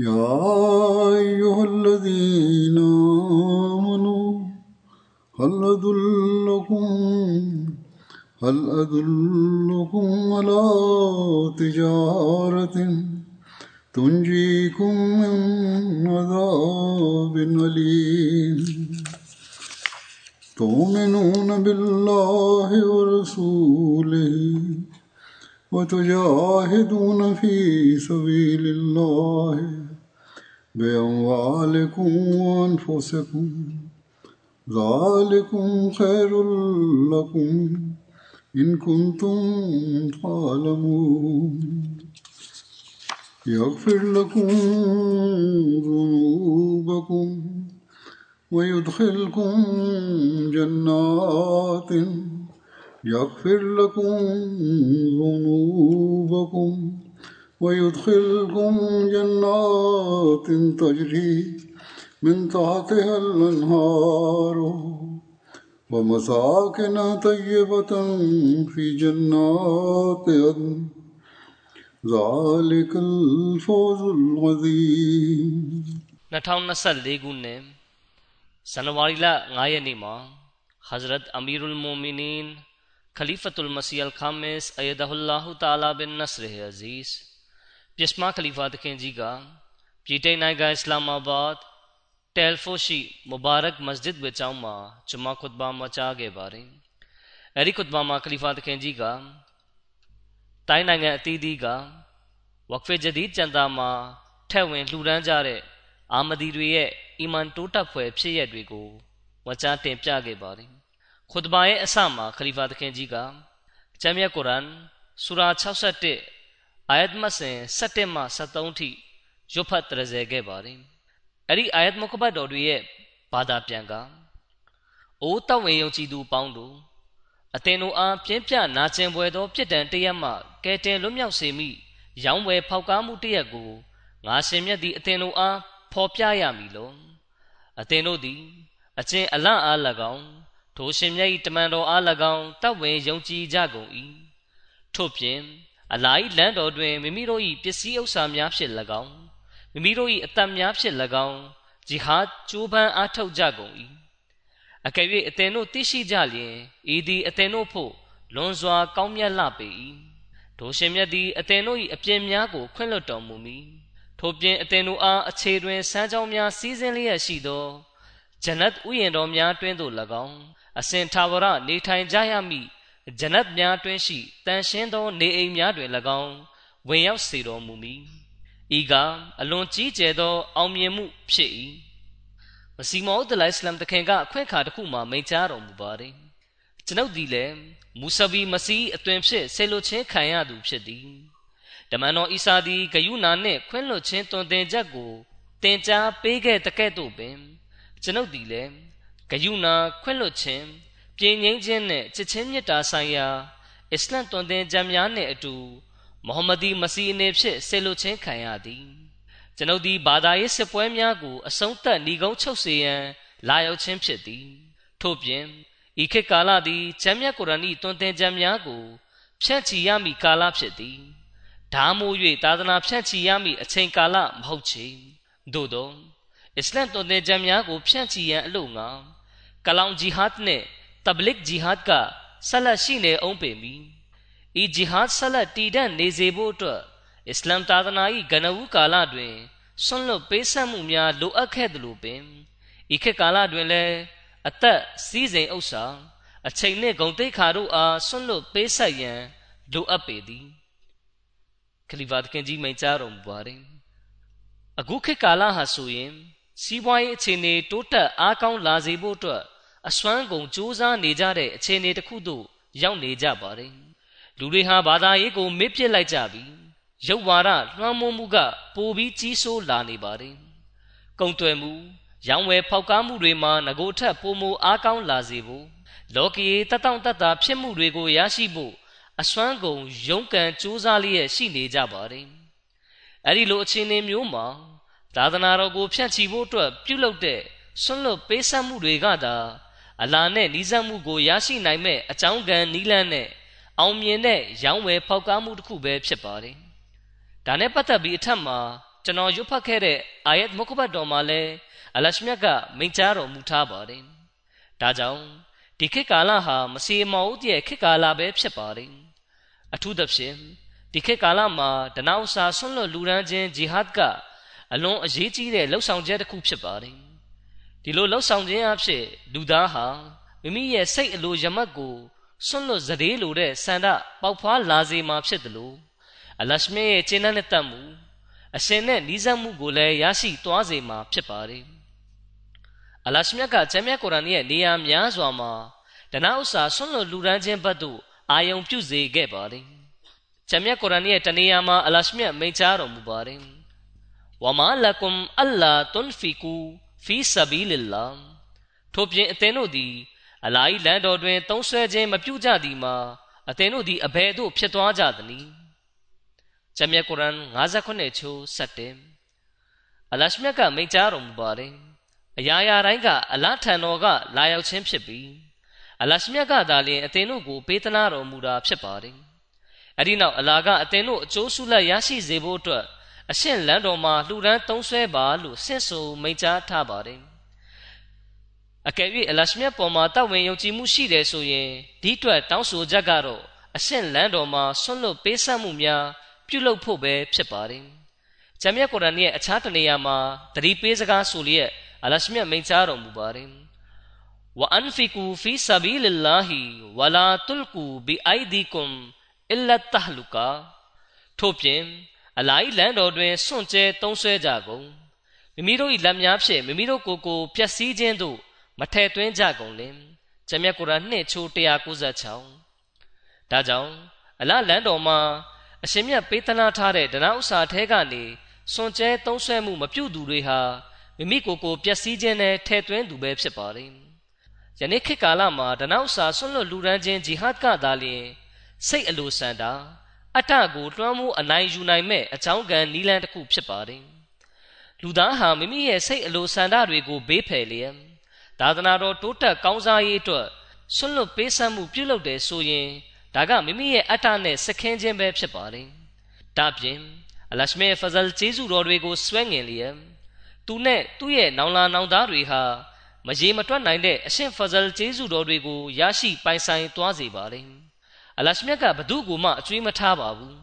يا أيها الذين آمنوا هل أدلكم هل أدلكم على تجارة تنجيكم من عذاب أليم؟ تؤمنون بالله ورسوله وتجاهدون في سبيل الله. بأموالكم وأنفسكم ذلكم خير لكم إن كنتم تعلمون. يغفر لكم ذنوبكم ويدخلكم جنات. يغفر لكم ذنوبكم ويدخلكم جنات تجري من تحتها الأنهار ومساكن طيبة في جنات عدن. ذلك الفوز العظيم. نسل سنواریلا غائنی حضرت امیر المومنین خلیفت المسیح الخامس ایدہ اللہ تعالی بن نصر عزیز ပြစ်မာခလီဖာတခင်ကြီးကပြည်ထိုင်နိုင်ငံအစ္စလာမာဘတ်တယ်ဖိုရှိမူဘာရက်မစဂျစ်ဝေချောင်းမှာဂျမာခွတ်ဘာမချခဲ့ပါတယ်အဲဒီခွတ်ဘာမှာခလီဖာတခင်ကြီးကတိုင်းနိုင်ငံအသီးသီးကဝက်ဖေဂျဒီကျန်တာမှာထက်ဝင်လှူဒန်းကြတဲ့အာမဒီတွေရဲ့အီမန်တိုးတက်ဖွယ်ဖြစ်ရပ်တွေကိုဝကြားတင်ပြခဲ့ပါတယ်။ခွတ်ဘာရဲ့အစမှာခလီဖာသခင်ကြီးကကျမ်းမြတ်ကုရ်အန်ဆူရာ61 အာယတ်မစင်7မှ73ထိရွတ်ဖတ်တရဇယ်ခဲ့ပါတယ်။အဲ့ဒီအာယတ်မုခဘတ်တော်တွေရဲ့ဘာသာပြန်ကအိုးတောက်ဝင်ယုံကြည်သူပေါင်းတို့အသင်တို့အားပြင်းပြနာကျင်ပွဲသောပြစ်ဒဏ်တရက်မှကဲတင်လွတ်မြောက်စေမိရောင်းဝယ်ဖောက်ကားမှုတရက်ကိုငါရှင်မြတ်သည့်အသင်တို့အားဖော်ပြရမည်လောအသင်တို့သည်အချင်းအလန့်အား၎င်းထိုရှင်မြတ်၏တမန်တော်အား၎င်းတပ်ဝင်ယုံကြည်ကြကုန်၏ထို့ပြင် အလာ၏လမ်းတော်တွင်မိမိတို့၏ပစ္စည်းဥစ္စာများဖြင့်၎င်းမိမိတို့၏အသက်များဖြင့်၎င်းဂျီဟာကျိုးပန်းအားထုတ်ကြကုန်၏အကယ်၍အသင်တို့သိရှိကြလျင်ဤသည်အသင်တို့ဖို့လွန်စွာကောင်းမြတ်လှပေ၏ဒိုရှင်မြတ်သည်အသင်တို့၏အပြင်းများကိုခွင့်လွှတ်တော်မူမည်ထို့ပြင်အသင်တို့အားအခြေတွင်စမ်းကြောင်းများစီးစင်းလျက်ရှိသောဂျနတ်ဥယျာဉ်တော်များတွင်သို့၎င်းအစဉ်သာဝရနေထိုင်ကြရမည် ဂျနတ်များတွင်ရှိတန်ရှင်းသောနေအိမ်များတွင်၎င်းဝင်ရောက်စေတော်မူမည်ဤကအလွန်ကြီးကျယ်သော အောင်မြင်မှုဖြစ်၏မစီမောဒလိုင်စလမ်တခင်ကအခွင့်အခါတစ်ခုမှာမိန့်ကြားတော်မူပါတယ်ကျွန်ုပ်ဒီလည်းမူဆဘီမစီအသွင်ဖြစ်ဆေလိုချင်းခံရသူဖြစ်သည်တမန်တော်အီစာသည်ဂယုနာနှင့်ခွင့်လွှတ်ခြင်းတွင်တင်ချက်ကိုတင်ကြားပေးခဲ့တဲ့ကဲ့သို့ပင်ကျွန်ုပ်သည်လည်းဂယုနာခွင့်လွှတ်ခြင်း ပြည်ငင်းခြင်းနှင့်ချစ်ချင်းမေတ္တာဆိုင်ရာအစ္စလမ်တွင်တင်ချက်များနှင့်အတူမုဟမ္မဒီမစီအနေဖြင့်ဆေလွတ်ခြင်းခံရသည်ကျွန်ုပ်သည်ဘာသာရေးစစ်ပွဲများကိုအဆုံးသတ်ဏီကုန်းချုပ်စေရန်လာရောက်ခြင်းဖြစ်သည်ထို့ပြင်ဤခေတ်ကာလသည်ကျမ်းမြတ်ကုရ်အာန်၏တွင်တင်ကြံများကိုဖြန့်ချီရမည့်ကာလဖြစ်သည်ဒါမို့၍သာသနာဖြန့်ချီရမည့်အချိန်ကာလမဟုတ်ချေသို့သောအစ္စလမ်တွင်တင်ကြံများကိုဖြန့်ချီရန်အလို့ငါကလောင်ဂျီဟတ်နှင့် တဘလစ်ဂျီဟတ်ကဆက်လက်ရှိနေအောင်ပေမည်ဤဂျီဟတ်ဆက်လက်တည်တံ့နေစေဖို့အတွက်အစ္စလမ်သာသနာ၏ကနဦးကာလတွင်ဆွန့်လွတ်ပေးဆက်မှုများလိုအပ်ခဲ့သလိုပင်ဤခေတ်ကာလတွင်လည်းအသက်စီးစိမ်ဥစ္စာအချိန်နှင့်ဂုံတိတ်ခါတို့အားဆွန့်လွတ်ပေးဆက်ရန်လိုအပ်ပေသည်ခလီဖာတခင်ကြီးမိန့်ကြားတော်မူပါတယ်အခုခေတ်ကာလဟာဆိုရင်စီးပွားရေးအခြေအနေတိုးတက်အားကောင်းလာစေဖို့အတွက် အစွမ်းကုန်စူးစမ်းနေကြတဲ့အခြေအနေတစ်ခုသို့ရောက်နေကြပါတယ်လူတွေဟာဘာသာရေးကိုမေ့ပစ်လိုက်ကြပြီးရုပ်ဝါဒလွှမ်းမိုးမှုက ပိုပြီးကြီးစိုးလာနေပါတယ်ကုံတွယ်မှုရောင်းဝယ်ဖောက်ကားမှုတွေမှာငကိုထက်ပိုမိုအားကောင်းလာစေဖို့လောကီတတောင့်တတဖြစ်မှုတွေကိုရရှိဖို့အစွမ်းကုန်ရုန်းကန်စူးစမ်းလျက်ရှိနေကြပါတယ်အဲ့ဒီလိုအခြေအနေမျိုးမှာသာသနာတော်ကိုဖြန့်ချီဖို့အတွက်ပြုလုပ်တဲ့ဆွန့်လွတ်ပေးဆက်မှုတွေကသာ အလာနဲ့နီးစပ်မှုကိုရရှိနိုင်မဲ့အကြောင်းကံနီးလန်းနဲ့အောင်မြင်တဲ့ရောင်းဝယ်ဖောက်ကားမှုတစ်ခုပဲဖြစ်ပါတယ်။ဒါနဲ့ပတ်သက်ပြီးအထက်မှာကျွန်တော်ရွတ်ဖတ်ခဲ့တဲ့အာယတ်မုခဘတ်တော်မှာလည်းအလရှမြတ်ကမိန့်ကြားတော်မူထားပါတယ်။ဒါကြောင့်ဒီခေတ်ကာလဟာမစီမောဦးရဲ့ခေတ်ကာလပဲဖြစ်ပါတယ်။အထူးသဖြင့်ဒီခေတ်ကာလမှာဒနောက်စာဆွန့်လွတ်လူရန်ချင်းဂျီဟတ်ကအလွန်အရေးကြီးတဲ့လှုပ်ဆောင်ချက်တစ်ခုဖြစ်ပါတယ် ဒီလိုလှုပ်ဆောင်ခြင်းအဖြစ်လူသားဟာမိမိရဲ့စိတ်အလိုယမတ်ကိုဆွန့်လွတ်စတဲ့လိုတဲ့ဆန္ဒပေါက်ဖွားလာစေမှာဖြစ်တယ်လို့အလရှမေရဲ့ကျင့်တဲ့တတ်မှုအရှင်နဲ့နီးစပ်မှုကိုလည်းရရှိသွားစေမှာဖြစ်ပါတယ်အလရှမြတ်ကကျမ်းမြတ်ကုရ်အာန်ရဲ့နေရာများစွာမှာတနာဥစ္စာဆွန့်လွတ်လူရန်ခြင်းဘက်သို့အာယုံပြုစေခဲ့ပါတယ်ကျမ်းမြတ်ကုရ်အာန်ရဲ့တနေရာမှာအလရှမြတ်မိန့်ကြားတော်မူပါတယ်ဝမာလကုမ်အလ္လာတွန်ဖီကူ ဖီဆဘီလလာထို့ပြင်အသင်တို့သည်အလာဟ်လမ်းတော်တွင်သုံးဆွဲခြင်းမပြုကြသည်မှာအသင်တို့သည်အဘယ်သို့ဖြစ်သွားကြသနည်းဂျမ်မြတ်ကုရ်အန်59ချိုး7အလရှမြတ်ကမိန့်ကြားတော်မူပါတယ်အရာရာတိုင်းကအလထံတော်ကလာရောက်ခြင်းဖြစ်ပြီးအလရှမြတ်ကသာလျှင်အသင်တို့ကိုပေးသနာတော်မူတာဖြစ်ပါတယ်အဲ့ဒီနောက်အလာကအသင်တို့အကျိုးဆုလက်ရရှိစေဖို့အတွက် အရှင်းလန်းတော်မှာလှူဒန်းသုံးဆွဲပါလို့ဆင့်ဆိုမိန့်ကြားထားပါတယ်အကယ်၍အလရှမြတ်ပေါ်မှာတဝင်ယုံကြည်မှုရှိတယ်ဆိုရင်ဒီအတွက်တောင်းဆိုချက်ကတော့အရှင်းလန်းတော်မှာဆွန့်လွတ်ပေးဆက်မှုများပြုလုပ်ဖို့ပဲဖြစ်ပါတယ်ဂျမ်မြတ်ကုရ်အာန်ရဲ့အခြားတနေရာမှာတတိပေးစကားဆိုလျက်အလရှမြတ်မိန့်ကြားတော်မူပါတယ်ဝအန်ဖီကူဖီဆဘီလလာဟီဝလာတုလ်ကူဘီအိုင်ဒီကွမ်အလ္လတ်တဟလူကာထို့ပြင် အလာဤလမ်းတော်တွင်စွန့်ကြဲသုံးဆွဲကြကုန်မိမိတို့၏လက်များဖြင့်မိမိတို့ကိုယ်ကိုပျက်စီးခြင်းသို့မထဲ့သွင်းကြကုန်လင်ဂျမ်မြတ်ကုရ်အာန်နှစ်ချိုး196ဒါကြောင့်အလလမ်းတော်မှာအရှင်မြတ်ပေးသနာထားတဲ့ဒနာဥစ္စာထဲကနေစွန့်ကြဲသုံးဆွဲမှုမပြုသူတွေဟာမိမိကိုယ်ကိုပျက်စီးခြင်းနဲ့ထဲ့သွင်းသူပဲဖြစ်ပါတယ်ယနေ့ခေတ်ကာလမှာဒနာဥစ္စာဆွန့်လွတ်လူရန်ခြင်းဂျီဟတ်ကသာလျှင်စိတ်အလိုဆန္ဒ အတ္တကိုလွှမ်းမိုးအနိုင်ယူနိုင်မဲ့အကြောင်းကံနီးလန်းတစ်ခုဖြစ်ပါတယ်လူသားဟာမိမိရဲ့စိတ်အလိုဆန္ဒတွေကိုဘေးဖယ်လျက်သာသနာတော်တိုးတက်ကောင်းစားရေးအတွက်ဆွလွတ်ပေးဆပ်မှုပြုလုပ်တယ်ဆိုရင်ဒါကမိမိရဲ့အတ္တနဲ့စခင်းခြင်းပဲဖြစ်ပါတယ်ဒါပြင်အလရှမေဖဇလ်ကျေးဇူးတော်တွေကိုဆွဲငင်လျက်သူနဲ့သူ့ရဲ့နောင်လာနောင်သားတွေဟာမရေမတွက်နိုင်တဲ့အရှင်ဖဇလ်ကျေးဇူးတော်တွေကိုရရှိပိုင်ဆိုင်သွားစေပါတယ် အလရှမြတ်ကဘသူ့ကိုမှအကျွေးမထားပါဘူး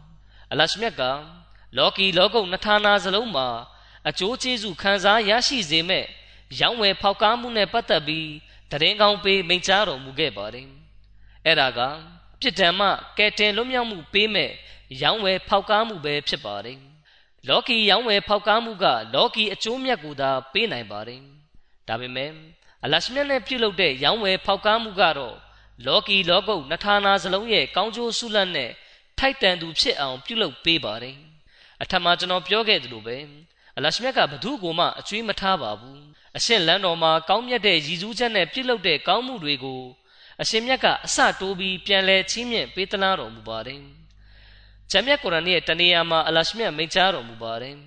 အလရှမြတ်ကလောကီလောကုတ်နှဌာနာစလုံးမှာအကျိုးကျေးဇူးခံစားရရှိစေမဲ့ရောင်းဝယ်ဖောက်ကားမှုနဲ့ပတ်သက်ပြီးတရင်ကောင်းပေးမိန့်ကြားတော်မူခဲ့ပါတယ်အဲ့ဒါကပြစ်ဒဏ်မှကဲတင်လွတ်မြောက်မှုပေးမဲ့ရောင်းဝယ်ဖောက်ကားမှုပဲဖြစ်ပါတယ်လောကီရောင်းဝယ်ဖောက်ကားမှုကလောကီအကျိုးမြတ်ကိုသာပေးနိုင်ပါတယ်ဒါပေမဲ့အလရှမြတ်နဲ့ပြုလုပ်တဲ့ရောင်းဝယ်ဖောက်ကားမှုကတော့ လောကီလောကုတ်နထာနာစလုံးရဲ့ကောင်းကျိုးဆုလတ်နဲ့ထိုက်တန်သူဖြစ်အောင်ပြုလုပ်ပေးပါတယ်အထက်မှာကျွန်တော်ပြောခဲ့သလိုပဲအလရှမြတ်ကဘသူ့ကိုမှအကျွေးမထားပါဘူးအရှင်လန်းတော်မှာကောင်းမြတ်တဲ့ရည်စူးချက်နဲ့ပြုလုပ်တဲ့ကောင်းမှုတွေကိုအရှင်မြတ်ကအစတိုးပြီးပြန်လဲချင်းမြင့်ပေးသနာတော်မူပါတယ်ဂျမ်မြတ်ကုရ်အာန်ရဲ့တနေရာမှာအလရှမြတ်မိန့်ကြားတော်မူပါတယ်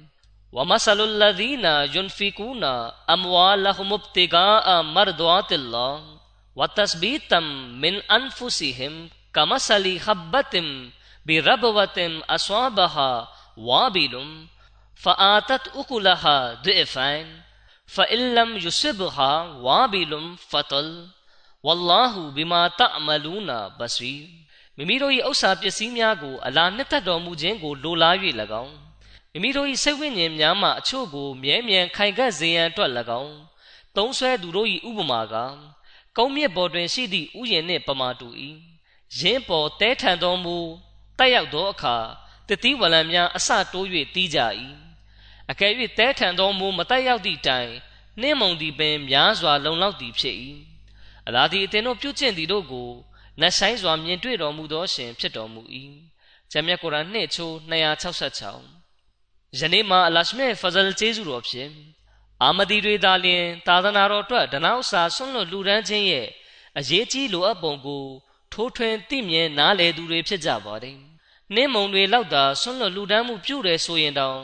ဝမဆလလ်လဒီနာယွန်ဖီကူနာအမဝါလဟ်မုဘ်တီဂါအမရဒဝတ်အလ္လာဟ် وتثبيتا من أنفسهم كمثل حبة بربوة أصابها وابل فآتت أكلها ضعفين فإن لم يصبها وابل فطل والله بما تعملون بصير မိမိတို့၏ဥစ္စာပစ္စည်းများကိုအလာနှစ်သက်တော်မူခြင်းကိုလိုလား၍၎င်းမိမိတို့၏စိတ်ဝိညာဉ်များမှအချို့ကိုမြဲမြံခိုင်ခန့်စေရန်အတွက်၎င်းသုံးဆွဲသူတို့၏ဥပမာက ကုန်းမြစ်ပေါ်တွင်ရှိသည့်ဥယျာဉ်နှင့်ပမာတူ၏ရင်းပေါ်တဲထန်သောမူတက်ရောက်သောအခါတတိဝလံများအစတိုး၍တီးကြ၏အကယ်၍တဲထန်သောမူမတက်ရောက်သည့်တိုင်နှင်းမုန်သည်ပင်များစွာလုံလောက်သည်ဖြစ်၏အလားဒီအသင်တို့ပြုကျင့်သည်တို့ကိုနတ်ဆိုင်စွာမြင်တွေ့တော်မူသောရှင်ဖြစ်တော်မူ၏ဂျမ်းမြတ်ကုရ်အာန်နှစ်ချိုး266ယနေ့မှာအလရှမေဖဇလ်ကျေးဇူးတော်ဖြင့် အာမဒီတွေသာလျှင်သာသနာတော်အတွက်ဒနောက်စာဆွန့်လွတ်လူရန်ခြင်းရဲ့အရေးကြီးလိုအပ်ပုံကိုထိုးထွင်းသိမြင်နားလည်သူတွေဖြစ်ကြပါတယ်နှင်းမုံတွေလောက်သာဆွန့်လွတ်လူဒန်းမှုပြုတယ်ဆိုရင်တောင်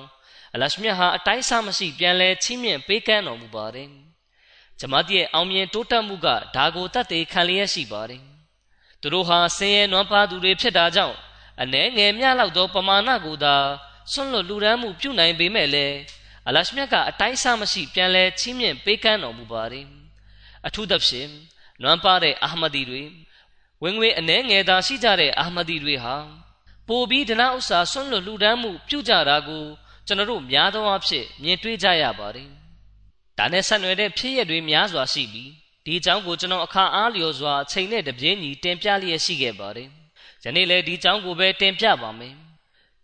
အလရှမြတ်ဟာအတိုင်းစားမရှိပြန်လဲချီးမြှင့်ပေးကမ်းတော်မူပါတယ်ဂျမတ်ရဲ့အောင်မြင်တိုးတက်မှုကဒါကိုတတ်သိခံလျက်ရှိပါတယ်သူတို့ဟာဆင်းရဲနွမ်းပါသူတွေဖြစ်တာကြောင့်အ ਨੇ ငယ်မြလောက်သောပမာဏကိုသာဆွန့်လွတ်လူဒန်းမှုပြုနိုင်ပေမဲ့လည်း အလရှမြတ်ကအတိုင်းစားမရှိပြန်လဲချီးမြှင့်ပေးကမ်းတော်မူပါတယ်အထူးသဖြင့်နွမ်းပါတဲ့အာဟမဒီတွေဝင်ငွေအနှဲငယ်သာရှိကြတဲ့အာဟမဒီတွေဟာပိုပြီးဒနာဥစ္စာဆွန့်လွတ်လူဒန်းမှုပြုကြတာကိုကျွန်တော်တို့များသောအားဖြင့်မြင်တွေ့ကြရပါတယ်ဒါနဲ့ဆက်နွယ်တဲ့ဖြစ်ရတွေများစွာရှိပြီးဒီအကြောင်းကိုကျွန်တော်အခါအားလျော်စွာချိန်နဲ့တပြေးညီတင်ပြလျက်ရှိခဲ့ပါတယ်ယနေ့လည်းဒီအကြောင်းကိုပဲတင်ပြပါမယ်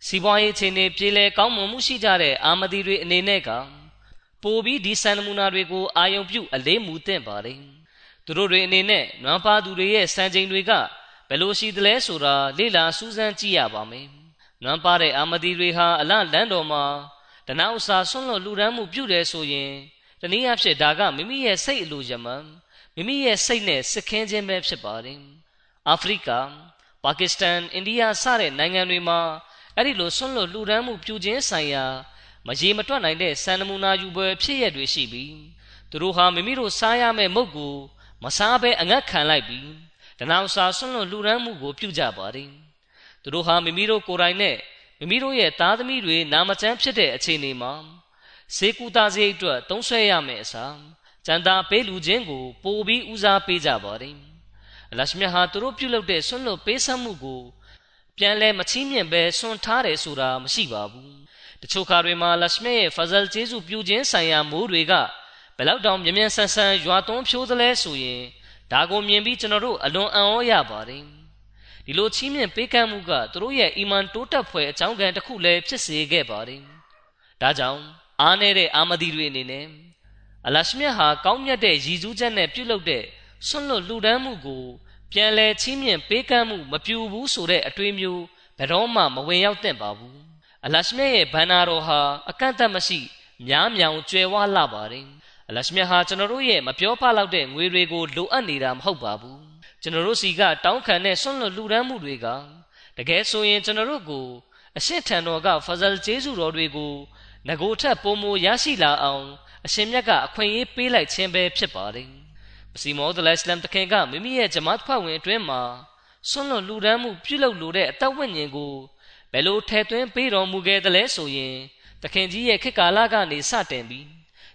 စီးပွားရေးအခြေအနေပြေလည်ကောင်းမွန်မှုရှိကြတဲ့အာမဒီတွေအနေနဲ့ကပိုပြီးဒီစံနမူနာတွေကိုအာယုံပြုအလေးမူသင့်ပါတယ်သူတို့တွေအနေနဲ့နွမ်းပါသူတွေရဲ့စံချိန်တွေကဘယ်လိုရှိသလဲဆိုတာလေ့လာစူးစမ်းကြည့်ရပါမယ်နွမ်းပါတဲ့အာမဒီတွေဟာအလလန်းတော်မှာတနာဥစာဆွန့်လွတ်လူရန်မှုပြုတယ်ဆိုရင်တနည်းအားဖြင့်ဒါကမိမိရဲ့စိတ်အလိုရမှန်မိမိရဲ့စိတ်နဲ့စခင်းခြင်းပဲဖြစ်ပါတယ်အာဖရိကပါကစ္စတန်အိန္ဒိယစတဲ့နိုင်ငံတွေမှာ အဲ့ဒီလိုဆွန့်လွတ်လူရန်မှုပြုခြင်းဆိုင်ရာမရေမတွက်နိုင်တဲ့စံနမူနာယူပွဲဖြစ်ရတွေရှိပြီးသူတို့ဟာမိမိတို့စားရမယ့်မုတ်ကိုမစားဘဲအငတ်ခံလိုက်ပြီးတနောင်စာဆွန့်လွတ်လူရန်မှုကိုပြုကြပါတယ်သူတို့ဟာမိမိတို့ကိုယ်တိုင်နဲ့မိမိတို့ရဲ့သားသမီးတွေနာမကျန်းဖြစ်တဲ့အခြေအနေမှာဈေးကူတာစရိတ်အတွက်သုံးဆွဲရမယ့်အစားကျန်တာပေးလူချင်းကိုပိုပြီးဦးစားပေးကြပါတယ်အလရှမြဟာသူတို့ပြုလုပ်တဲ့ဆွန့်လွတ်ပေးဆပ်မှုကို ပြန်လဲမချီးမြှင့်ပဲဆွန့်ထားတယ်ဆိုတာမရှိပါဘူးတချို့ခါတွေမှာလရှမြရဲ့ဖဇလ်ကျေးဇူးပြုခြင်းဆိုင်ရာမိုးတွေကဘယ်လောက်တောင်မြ мян ဆန်းဆန်းရွာသွန်းဖြိုးသလဲဆိုရင်ဒါကိုမြင်ပြီးကျွန်တော်တို့အလွန်အံ့ဩရပါတယ်ဒီလိုချီးမြှင့်ပေးကမ်းမှုကသူတို့ရဲ့အီမန်တိုးတက်ဖွယ်အကြောင်းကံတစ်ခုလည်းဖြစ်စေခဲ့ပါတယ်ဒါကြောင့်အားနေတဲ့အာမဒီတွေအနေနဲ့အလရှမြတ်ဟာကောင်းမြတ်တဲ့ရည်စူးချက်နဲ့ပြုလုပ်တဲ့ဆွန့်လွတ်လှူဒန်းမှုကို ပြန်လဲချီးမြှင့်ပေးကမ်းမှုမပြူဘူးဆိုတဲ့အတွေးမျိုးဘယ်တော့မှမဝင်ရောက်သင့်ပါဘူးအလရှမြတ်ရဲ့ဘန္နာတော်ဟာအကန့်အသတ်မရှိများမြောင်ကျွယ်ဝလှပါတယ်အလရှမြတ်ဟာကျွန်တော်တို့ရဲ့မပြောပလောက်တဲ့ငွေတွေကိုလိုအပ်နေတာမဟုတ်ပါဘူးကျွန်တော်တို့စီကတောင်းခံတဲ့ဆွန့်လွတ်လှူဒန်းမှုတွေကတကယ်ဆိုရင်ကျွန်တော်တို့ကိုအရှင်းထံတော်ကဖဇလ်ကျေးဇူးတော်တွေကိုငကိုထက်ပုံမရရှိလာအောင်အရှင်မြတ်ကအခွင့်အရေးပေးလိုက်ခြင်းပဲဖြစ်ပါတယ်။မ စီမောဒ်လစ္စလမ်တခင်ကမိမိရဲ့ဂျမတ်ဖွဲ့ဝင်အတွင်းမှာဆွန့်လွတ်လူဒန်းမှုပြုလုပ်လိုတဲ့အသက်ဝိညာဉ်ကိုဘယ်လိုထည့်သွင်းပေးတော်မူခဲ့သလဲဆိုရင်တခင်ကြီးရဲ့ခေတ်ကာလကနေစတင်ပြီး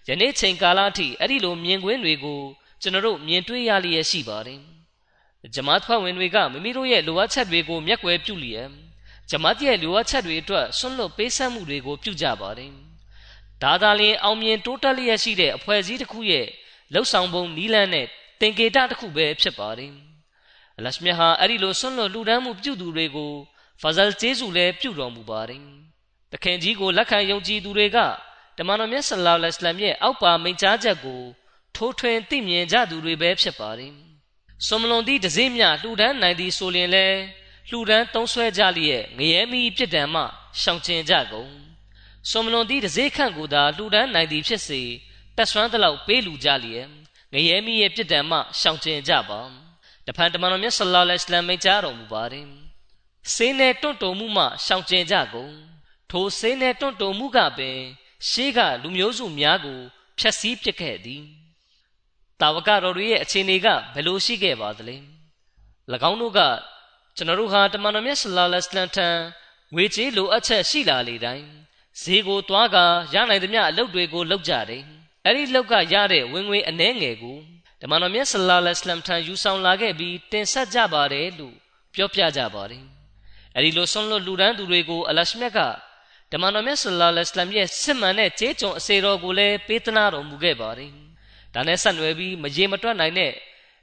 ယနေ့ချိန်ကာလအထိအဲ့ဒီလိုမြင်ကွင်းတွေကိုကျွန်တော်တို့မြင်တွေ့ရလျက်ရှိပါတယ်။ဂျမတ်ဖွဲ့ဝင်တွေကမိမိတို့ရဲ့လိုအပ်ချက်တွေကိုမျက်ကွယ်ပြုလျက်ဂျမတ်ရဲ့လိုအပ်ချက်တွေအတွက်ဆွန့်လွတ်ပေးဆက်မှုတွေကိုပြုကြပါတယ်။ဒါသာလျှင်အောင်မြင်တိုးတက်လျက်ရှိတဲ့အဖွဲ့အစည်းတစ်ခုရဲ့ လှုပ်ဆောင်ပုံနီးလန်းနဲ့သင်္ကေတတစ်ခုပဲဖြစ်ပါတယ်။အလရှမြဟာအဲ့ဒီလိုဆွန့်လွတ်လူဒန်းမှုပြုသူတွေကိုဖဇလ်ကျေးဇူးလည်းပြုတော်မူပါတယ်။တခင်ကြီးကိုလက်ခံယုံကြည်သူတွေကတမန်တော်မြတ်ဆလောလ္လဟ်အလိုင်းရဲ့အောက်ပါမိန့်ကြားချက်ကိုထိုးထွင်းသိမြင်ကြသူတွေပဲဖြစ်ပါတယ်။ဆွန်မလွန်သည့်ဒဇိမြလှူဒန်းနိုင်သည်ဆိုရင်လည်းလှူဒန်းသုံးဆွဲကြလျက်ငရဲမီပြစ်ဒဏ်မှရှောင်ကျဉ်ကြကုန်ဆွန်မလွန်သည့်ဒဇိခန့်ကိုသာလှူဒန်းနိုင်သည်ဖြစ်စေ တက်ဆွမ်းသလောက်ပေးလူကြလျက်ငရဲမီရဲ့ပြစ်ဒဏ်မှရှောင်ကျဉ်ကြပါတဖန်တမန်တော်မြတ်ဆလ္လာလဟ်အလိုင်းမိန့်ကြားတော်မူပါတယ်ဆေးနဲ့တွန့်တုံမှုမှရှောင်ကျဉ်ကြကုန်ထိုဆေးနဲ့တွန့်တုံမှုကပင်ရှေးကလူမျိုးစုများကိုဖျက်ဆီးပစ်ခဲ့သည်တာဝကတော်တွေရဲ့အခြေအနေကဘယ်လိုရှိခဲ့ပါသလဲ၎င်းတို့ကကျွန်တော်တို့ဟာတမန်တော်မြတ်ဆလ္လာလဟ်အလัยဟ်ထံငွေကြေးလိုအပ်ချက်ရှိလာလေတိုင်းဈေးကိုတွားကရနိုင်သမျှအလုပ်တွေကိုလုပ်ကြတယ် အဲ့ဒီလောက်ကရတဲ့ဝင်ငွေအနှဲငယ်ကိုတမန်တော်မြတ်ဆလ္လာလဟ်အလัยဟ်ထံယူဆောင်လာခဲ့ပြီးတင်ဆက်ကြပါတယ်လို့ပြောပြကြပါတယ်အဲ့ဒီလိုဆွန်လွတ်လူဒန်းသူတွေကိုအလရှမြတ်ကဓမ္မတော်မြတ်ဆလ္လာလဟ်အလัยဟ်ရဲ့စစ်မှန်တဲ့ကျေးကျွန်အစေတော်ကိုလည်းပေးသနာတော်မူခဲ့ပါတယ်ဒါနဲ့ဆက်နွယ်ပြီးမရေမတွက်နိုင်တဲ့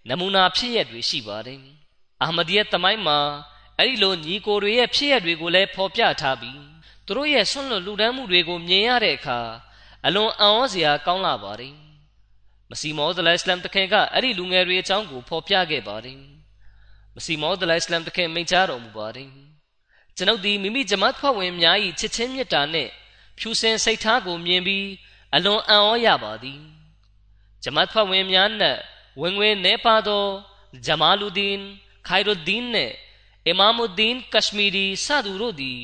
နမူနာဖြစ်ရက်တွေရှိပါတယ်အာမဒီယတ်တမိုင်းမှာအဲ့ဒီလိုညီကိုတွေရဲ့ဖြစ်ရက်တွေကိုလည်းဖော်ပြထားပြီးသူတို့ရဲ့ဆွန့်လွတ်လူဒန်းမှုတွေကိုမြင်ရတဲ့အခါ အလွန်အံ့ဩစရာကောင်းလာပါတယ်မစီမောဒလိုင်စလမ်တခင်ကအဲ့ဒီလူငယ်တွေအကြောင်းကိုဖော်ပြခဲ့ပါတယ်မစီမောဒလိုင်စလမ်တခင်မိန့်ကြားတော်မူပါတယ်ကျွန်ုပ်ဒီမိမိဂျမတ်ဖွဲ့ဝင်များ၏ချစ်ချင်းမြတ်တာနှင့်ဖြူစင်စိတ်ထားကိုမြင်ပြီးအလွန်အံ့ဩရပါသည်ဂျမတ်ဖွဲ့ဝင်များနှင့်ဝင်ဝင်နေပါသောဂျမာလူဒင်ခိုင်ရုဒင်နှင့်အီမာမုဒင်ကရှမီရီစသူတို့သည်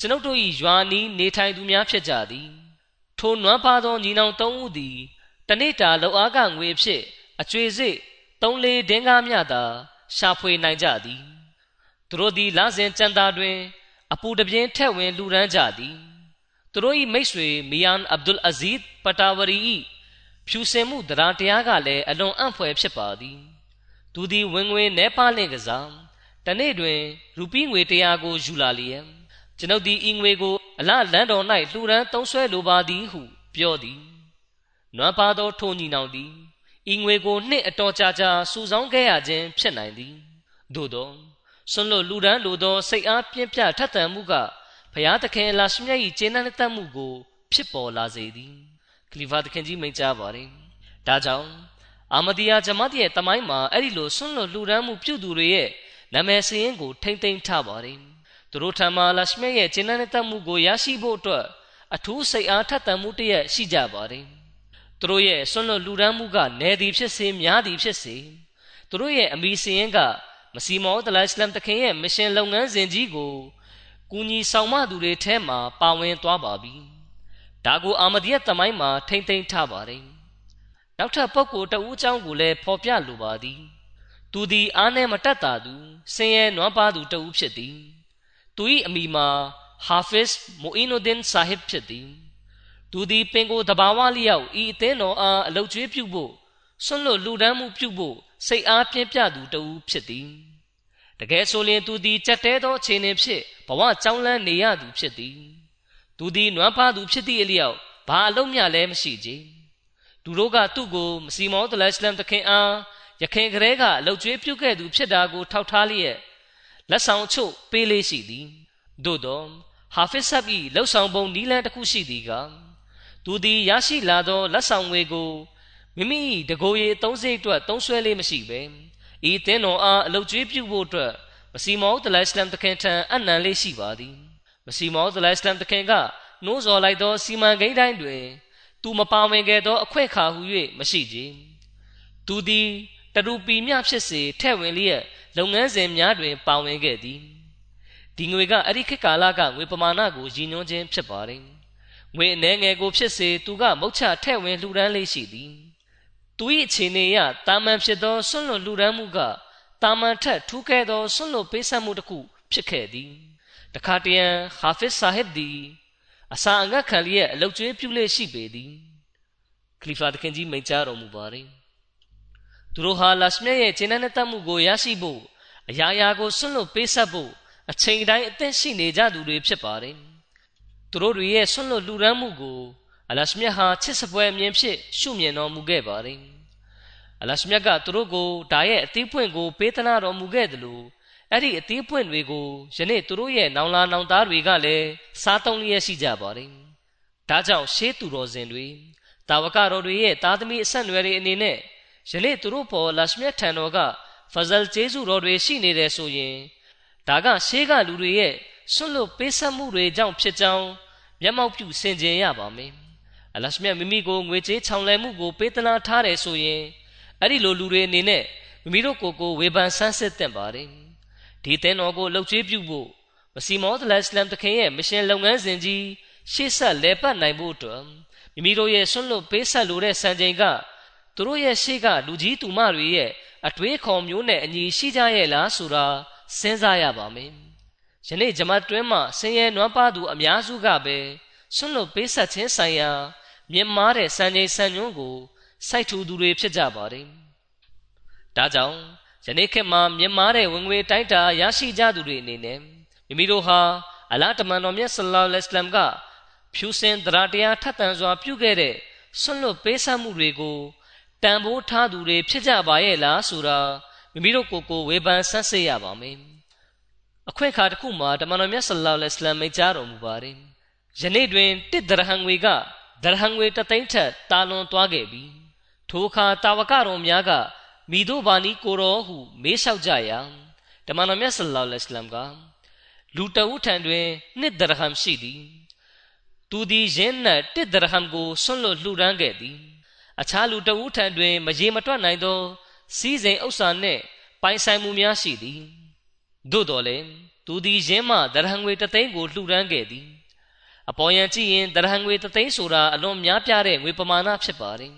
ကျွန်ုပ်တို့၏ရွာနီးနေထိုင်သူများဖြစ်ကြသည် ထိုနွမ်းပါသောညီနောင်သုံးဦးသည်တနေ့တာလောက်အားကငွေဖြင့်အကျွေစိတ်သုံးလေးဒင်းကားမြသာရှာဖွေနိုင်ကြသည်သူတို့သည်လစဉ်ကြံသာတွင် အပူတပြင်းထက်ဝင်လူရန်ကြသည်သူတို့၏မိတ်ဆွေမီယန်အဗ်ဒุลအဇီဒ်ပတာဝရီ၏ဖြူစင်မှုတရားတရားကလည်းအလွန်အံ့ဖွယ်ဖြစ်ပါသည်သူသည်ဝင်ငွေနဲပါလင့်ကစားတနေ့တွင်ရူပီးငွေတရားကိုယူလာလျက် ကျွန်ုပ်သည်ဤငွေကိုအလလန်တော်၌လှူဒန်းသုံးဆွဲလိုပါသည်ဟုပြောသည်နွမ်းပါသောထိုညီနောင်သည်ဤငွေကိုနှစ်အတော်ကြာကြာစုဆောင်းခဲ့ရခြင်းဖြစ်နိုင်သည်သို့သောဆွန်လွတ်လူဒန်းလိုသောစိတ်အားပြင်းပြထက်သန်မှုကဘုရားသခင်လာရှမြတ်၏ကျေနပ်တတ်မှုကို ဖြစ်ပေါ်လာစေသည်ခလီဖာသခင်ကြီးမိန့်ကြားပါれဒါကြောင့်အာမဒီယာဂျမတ်ရဲ့တမိုင်းမှာအဲ့ဒီလိုဆွန့်လွတ်လူဒန်းမှုပြုသူတွေရဲ့နာမည်စရင်ကိုထိမ့်သိမ်းထားပါတယ် သူတို့ထံမှာလာရှမြတ်ရဲ့ကျင့်တဲ့တတ်မှုကိုရရှိဖို့အတွက်အထူးစိတ်အားထက်သန်မှုတည်းရှိကြပါတယ်သူတို့ရဲ့ဆွန့်လွတ်လူဒန်းမှုကနေသည်ဖြစ်စေများသည်ဖြစ်စေသူတို့ရဲ့အမိစရင်ကမစီမောဒလိုင်စလမ်တခင်ရဲ့မရှင်လုပ်ငန်းစဉ်ကြီးကိုကူညီဆောင်မသူတွေထဲမှာပါဝင်သွားပါပြီဒါကိုအာမဒီယတ်တမိုင်းမှာထိမ့်သိမ်းထားပါတယ်နောက်ထပ်ပုဂ္ဂိုလ်တဦးအကြောင်းကိုလည်းဖော်ပြလိုပါသည်သူသည်အားနဲ့မတက်တာသူဆင်းရဲနွမ်းပါသူတဦးဖြစ်သည် သူ၏အမိမှာဟာဖစ်မူအင်နူဒင်ဆာဟစ်ဖြစ်သည်သူသည်ပင်ကိုတဘာဝလျောက်ဤအသင်းတော်အားအလုတ်ကျွေးပြုဖို့ဆွန့်လွတ်လူဒန်းမှုပြုဖို့စိတ်အားပြင်းပြသူတဦးဖြစ်သည်တကယ်ဆိုရင်သူသည်ကြက်တဲသောအခြေအနေဖြင့်ဘဝကြောင်းလန်းနေရသူဖြစ်သည်သူသည်နွမ်းဖားသူဖြစ်သည့်အလျောက်ဘာအလုံးမြလည်းမရှိကြသူတို့ကသူ့ကိုမစီမောဒလစလမ်တခင်အားရခင်ကလေးကအလုတ်ကျွေးပြုခဲ့သူဖြစ်တာကိုထောက်ထားလျက် လက်ဆောင်ချုပ်ပေးလေးရှိသည်သို့သောဟာဖစ်ဆပ်၏လှုပ်ဆောင်ပုံနီလန်တစ်ခုရှိသည်ကသူသည်ရရှိလာသောလက်ဆောင်ငွေကိုမိမိတကိုယ်ရည်အသုံးစိတ်အတွက်သုံးဆွဲလေးမရှိပဲဤတင်းတော်အားအလုတ်ကျွေးပြုဖို့အတွက်မစီမောဒလိုင်စလမ်တခင်ထံအနံလေးရှိပါသည်မစီမောဒလိုင်စလမ်တခင်ကနှိုးဆော်လိုက်သောစီမံကိန်းတိုင်းတွင်သူမပါဝင်ခဲ့သောအခွင့်အခါဟု၍မရှိကြသူသည်တရူပီမြဖြစ်စေထဲ့ဝင်လျက် လုပ်ငန်းစဉ်များတွင် ပါဝင်ခဲ့သည်ဒီငွေကအဲ့ဒီခေတ်ကာလကငွေပမာဏကိုရည်ညွှန်းခြင်းဖြစ်ပါတယ်ငွေအနှဲငယ်ကိုဖြစ်စေသူကမုတ်ချထဲ့ဝင်လှူဒန်းလေးရှိသည်သူ၏အခြေအနေအရတာမန်ဖြစ်သောဆွန့်လွတ်လှူဒန်းမှုကတာမန်ထက်ထူးကဲသောဆွန့်လွတ်ပေးဆက်မှုတစ်ခုဖြစ်ခဲ့သည်တခါတရံဟာဖစ်ဆာဟစ်သည်အစာအငတ်ခံလျက်အလုတ်ကျွေးပြုလေရှိပေသည်ခလီဖာတခင်ကြီးမိန့်ကြားတော်မူပါသည် သူတို့ဟာလာရှမြရဲ့ခြေနှံ့တတ်မှုကိုရရှိဖို့အရာရာကိုဆွန့်လွတ်ပေးဆက်ဖို့အချိန်တိုင်းအသင့်ရှိနေကြသူတွေဖြစ်ပါတယ်သူတို့တွေရဲ့ဆွန့်လွတ်လူရမ်းမှုကိုအလရှမြတ်ဟာချစ်စပွဲအမြင်ဖြင့်ရှုမြင်တော်မူခဲ့ပါတယ်အလရှမြတ်ကသူတို့ကိုဒါရဲ့အသီးပွင့်ကိုပေးသနာတော်မူခဲ့တယ်လို့အဲ့ဒီအသီးပွင့်တွေကိုယနေ့သူတို့ရဲ့နောင်လာနောင်သားတွေကလည်းစားသုံးလျက်ရှိကြပါတယ်ဒါကြောင့်ရှေးသူတော်စင်တွေတာဝကတော်တွေရဲ့သားသမီးအဆက်အနွယ်တွေအနေနဲ့ ယနေ့သူတို့ပေါ်လရှမြတ်ထံတော်ကဖဇလ်ကျေးဇူးတော်တွေရှိနေတယ်ဆိုရင်ဒါကရှေးကလူတွေရဲ့ဆွန့်လွတ်ပေးဆက်မှုတွေကြောင့်ဖြစ်ကြောင်းမျက်မှောက်ပြုဆင်ခြင်ရပါမယ်အလရှမြတ်မိမိကိုငွေကြေးချောင်လည်မှုကိုပေးသနာထားတယ်ဆိုရင်အဲ့ဒီလိုလူတွေအနေနဲ့မိမိတို့ကိုယ်ကိုဝေဖန်ဆန်းစစ်သင့်ပါတယ်ဒီသင်းတော်ကိုလှုပ်ကျွေးပြုဖို့မစီမောဒလစလမ်တခင်ရဲ့မရှင်လုပ်ငန်းစဉ်ကြီးရှေ့ဆက်လဲပတ်နိုင်ဖို့အတွက်မိမိတို့ရဲ့ဆွန့်လွတ်ပေးဆက်လိုတဲ့စံချိန်က သူတို့ရဲ့ရှေ့ကလူကြီးသူမတွေရဲ့အတွေးခေါ်မျိုးနဲ့အညီရှိကြရဲ့လားဆိုတာစဉ်းစားရပါမယ်ယနေ့ဂျမတ်တွင်းမှာဆင်းရဲနွမ်းပါသူအများစုကပဲဆွန့်လွတ်ပေးဆက်ခြင်းဆိုင်ရာမြင့်မားတဲ့စံချိန်စံညွှန်းကိုစိုက်ထူသူတွေဖြစ်ကြပါတယ်။ဒါကြောင့်ယနေ့ခေတ်မှာမြင့်မားတဲ့ဝင်ငွေတိုက်တာရရှိကြသူတွေအနေနဲ့မိမိတို့ဟာအလားတမန်တော်မြတ်ဆလ္လာလဟ်အလัยဟိဝါစလမ်ကဖြူစင်တရားတရားထက်သန်စွာပြုခဲ့တဲ့ဆွန့်လွတ်ပေးဆက်မှုတွေကို တန်ဖိုးထားသူတွေဖြစ်ကြပါရဲ့လားဆိုတာမိမိတို့ကိုယ်ကိုဝေဖန်ဆန်းစစ်ရပါမယ်။အခွင့်အခါတစ်ခုမှာတမန်တော်မြတ်ဆလ္လာလဟ်အလัยဟိဝါစလမ်မိန့်ကြားတော်မူပါတယ်။ယနေ့တွင်တစ်ဒရဟံငွေကဒရဟံငွေတသိန်းထက်တာလွန်သွားခဲ့ပြီထိုအခါတာဝကတော်များကမိတို့ဘာနီကိုတော်ဟု မေးလျှောက်ကြရာတမန်တော်မြတ်ဆလ္လာလဟ်အလัยဟိဝါစလမ်ကလူတအုပ်ထံတွင်နှစ်ဒရဟံရှိသည်သူသည်ယင်းနှင့်တစ်ဒရဟံကိုဆွန့်လွတ်လှူဒန်းခဲ့သည် အခြားလူတအုပ်ထံတွင် မရေမတွက်နိုင်သောစီးစိမ်ဥစ္စာနှင့်ပိုင်ဆိုင်မှုများရှိသည်သို့တော်လည်းသူသည်ယင်းမှဒရဟံငွေတသိန်းကိုလှူဒန်းခဲ့သည်အပေါ်ယံကြည့်ရင်တရဟံငွေတသိန်းဆိုတာအလွန်များပြားတဲ့ငွေပမာဏဖြစ်ပါတယ်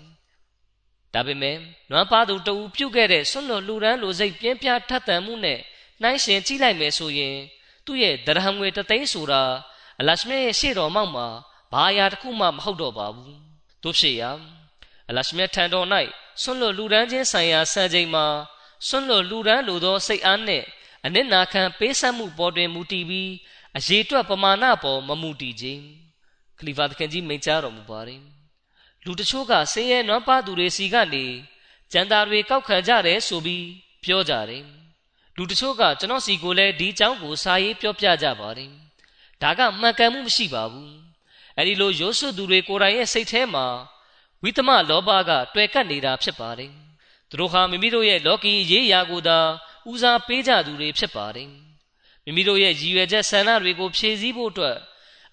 ။ဒါပေမဲ့နွမ်းပါသူတဦးပြုတ်ခဲ့တဲ့ဆွန့်လွတ်လူရန်လိုစိတ်ပြင်းပြထက်သန်မှုနဲ့နှိုင်းရှင်ကြည့်လိုက်မယ်ဆိုရင်သူ့ရဲ့တရဟံငွေတသိန်းဆိုတာအလရှမြရဲ့ရှေ့တော်မောက်မှာဘာအရာတစ်ခုမှမဟုတ်တော့ပါဘူး။တို့ဖြစ်ရာ အလရှမြထံတော်၌ဆွန့်လွတ်လူရန်ချင်းဆိုင်ရာစံချိန်မှာဆွန့်လွတ်လူရန်လိုသောစိတ်အားနဲ့အနစ်နာခံပေးဆက်မှုပေါ်တွင်မူတည်ပြီးအရေးအတွက်ပမာဏပေါ်မမှုတည်ခြင်းခလီဖာသခင်ကြီးမိန့်ကြားတော်မူပါတယ်လူတချို့ကဆင်းရဲနွမ်းပါသူတွေစီကနေကျန်တာတွေကောက်ခံကြတယ်ဆိုပြီးပြောကြတယ်လူတချို့ကကျွန်တော်စီကိုလည်းဒီအကြောင်းကိုစာရေးပြောပြကြပါတယ်ဒါကမှန်ကန်မှုမရှိပါဘူးအဲ့ဒီလိုရိုးစွသူတွေကိုယ်တိုင်ရဲ့စိတ်ထဲမှာ ဝိသမလောဘကတွေ့ကပ်နေတာဖြစ်ပါတယ်သူတို့ဟာမိမိတို့ရဲ့လောကီရေးရာကိုသာဦးစားပေးကြသူတွေဖြစ်ပါတယ်မိမိတို့ရဲ့ရည်ရွယ်ချက်ဆန္ဒတွေကိုဖြည့်ဆည်းဖို့အတွက်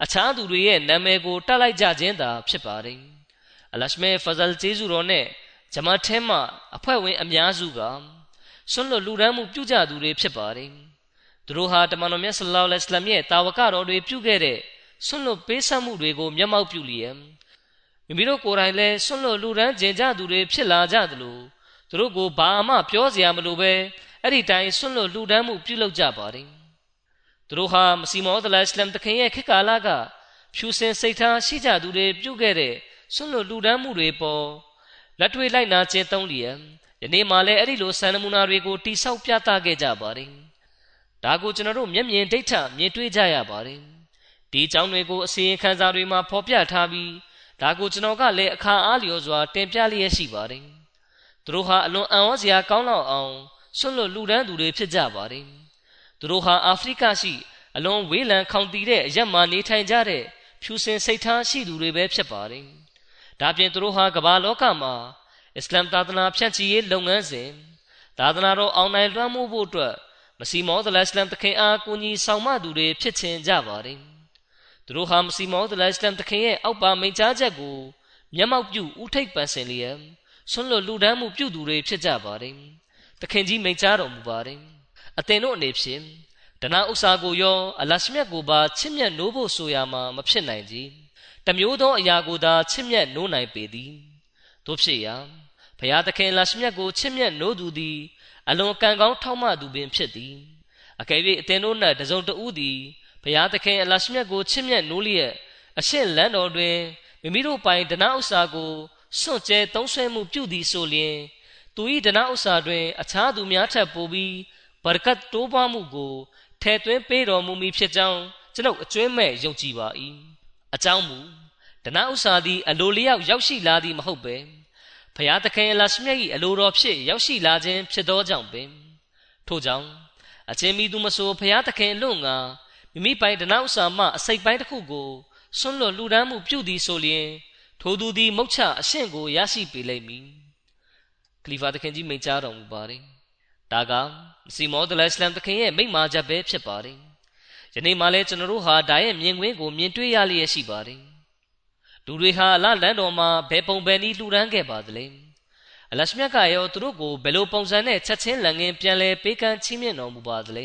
အခြားသူတွေရဲ့နာမည်ကိုတတ်လိုက်ကြခြင်းသာဖြစ်ပါတယ်။အလရှမေဖဇလ်ကျေးဇူးတော်နဲ့ဂျမတ်ထဲမှာအဖွဲ့ဝင်အများစုကဆွန့်လွတ်လူဒန်းမှုပြုကြသူတွေဖြစ်ပါတယ်။သူတို့ဟာတမန်တော်မြတ်ဆလောလ္လဟ်အလัยဟိဝါစလမ်ရဲ့တာဝကတော်တွေပြုခဲ့တဲ့ဆွန့်လွတ်ပေးဆက်မှုတွေကိုမျက်မှောက်ပြုလျက် မိမိတို့ကိုယ်တိုင်လည်းဆွန့်လွတ်လူဒန်းကျင်ကြသူတွေဖြစ်လာကြသလိုသူတို့ကိုဘာမှပြောစရာမလိုပဲအဲ့ဒီတိုင်းဆွန့်လွတ်လူဒန်းမှုပြုလုပ်ကြပါတယ်သူတို့ဟာမစီမောဒလအစ္စလမ်တခင်ရဲ့ခေတ်ကာလကဖြူစင်စိတ်ထားရှိကြသူတွေပြုခဲ့တဲ့ဆွန့်လွတ်လူဒန်းမှုတွေပေါ်လက်တွေ့လိုက်နာခြင်းသုံးလျက်ယနေ့မှလည်းအဲ့ဒီလိုစံနမူနာတွေကိုတိဆောက်ပြသခဲ့ကြပါတယ်။ဒါကိုကျွန်တော်တို့မျက်မြင်ဒိဋ္ဌမြင်တွေ့ကြရပါတယ်။ဒီအကြောင်းတွေကိုအစီရင်ခံစာတွေမှာဖော်ပြထားပြီး ဒါကိုကျွန်တော်ကလည်းအခါအားလျော်စွာတင်ပြလျက်ရှိပါတယ်။သူတို့ဟာအလွန်အံ့ဩစရာကောင်းလောက်အောင်ဆွန့်လွတ်လူဒန်းသူတွေဖြစ်ကြပါတယ်။သူတို့ဟာအာဖရိကရှိအလွန်ဝေးလံခေါင်တည်တဲ့အရက်မှာနေထိုင်ကြတဲ့ဖြူစင်စိတ်ထားရှိသူတွေပဲဖြစ်ပါတယ်။ဒါပြင်သူတို့ဟာကမ္ဘာလောကမှာအစ္စလမ်သာသနာဖြန့်ချီရေးလုပ်ငန်းစဉ်သာသနာတော်အောင်နိုင်လွှမ်းမိုးဖို့အတွက်မစီမောဒလအစ္စလမ်တခင်အားကူညီဆောင်မသူတွေဖြစ်ခြင်းကြပါတယ်။ သူတို့ဟာမစီမောဒလအစ္စလမ်တခင်ရဲ့အောက်ပါမိန့်ကြားချက်ကိုမျက်မှောက်ပြုဥထိပ်ပန်ဆင်လျက်ဆွန့်လွတ်လူဒန်းမှုပြုသူတွေဖြစ်ကြပါတယ်။တခင်ကြီးမိန့်ကြားတော်မူပါတယ်။အသင်တို့အနေဖြင့်ဒနာဥစ္စာကိုရောအလရှမြတ်ကိုပါချစ်မြတ်နိုးဖို့ဆိုရမှာမဖြစ်နိုင်ကြတမျိုးသောအရာကိုသာချစ်မြတ်နိုးနိုင်ပေသည်တို့ဖြစ်ရာဘုရားသခင်လရှမြတ်ကိုချစ်မြတ်နိုးသူသည်အလွန်ကံကောင်းထောက်မသူပင်ဖြစ်သည်အကယ်၍အသင်တို့၌တစုံတဦးသည် ဘုရားသခင်အလရှမြတ်ကိုချစ်မြတ်နိုးလျက်အရှင်းလန်းတော်တွင်မိမိတို့ပိုင်ဒနာဥစ္စာကိုစွန့်ကြဲသုံးဆွဲမှုပြုသည်ဆိုလျင်သူ၏ဒနာဥစ္စာတွင် အခြားသူများထက်ပိုပြီးဘရကတ်တိုးပွားမှုကိုထဲသွင်းပေးတော်မူမည်ဖြစ်ကြောင်းကျွန်ုပ်အကျွမ်းမဲ့ယုံကြည်ပါ၏အကြောင်းမူဒနာဥစ္စာသည်အလိုလျောက်ရောက်ရှိလာသည်မဟုတ်ပဲဖျားသခင်အလရှမြတ်၏အလိုတော်ဖြစ်ရောက်ရှိလာခြင်းဖြစ်သောကြောင့်ပင်ထို့ကြောင့်အချင်းမီသူမဆိုဖျားသခင်လွန့်ငါ မိမိပိုင်ဒနာဥစ္စာမှအစိတ်ပိုင်းတစ်ခုကိုဆွန့်လွတ်လူဒန်းမှုပြုသည်ဆိုလျင်ထိုသူသည်မုတ်ချအရှင့်ကိုရရှိပေလိမ့်မည်ကလီဖာသခင်ကြီးမိန့်ကြားတော်မူပါတယ်ဒါကစီမောဒလအစ္စလမ်တခင်ရဲ့မိန့်မာချက်ပဲဖြစ်ပါတယ်ယနေ့မှလည်းကျွန်တော်တို့ဟာဒါရဲ့မြင်ကွင်းကိုမြင်တွေ့ရလျက်ရှိပါတယ်လူတွေဟာအလလန်တော်မှာဘယ်ပုံပဲနည်းလှူဒန်းခဲ့ပါသလဲအလရှမြတ်ကရောသူတို့ကိုဘယ်လိုပုံစံနဲ့ချက်ချင်းလန်ငင်ပြန်လဲပေးကမ်းချီးမြှင့်တော်မူပါသလဲ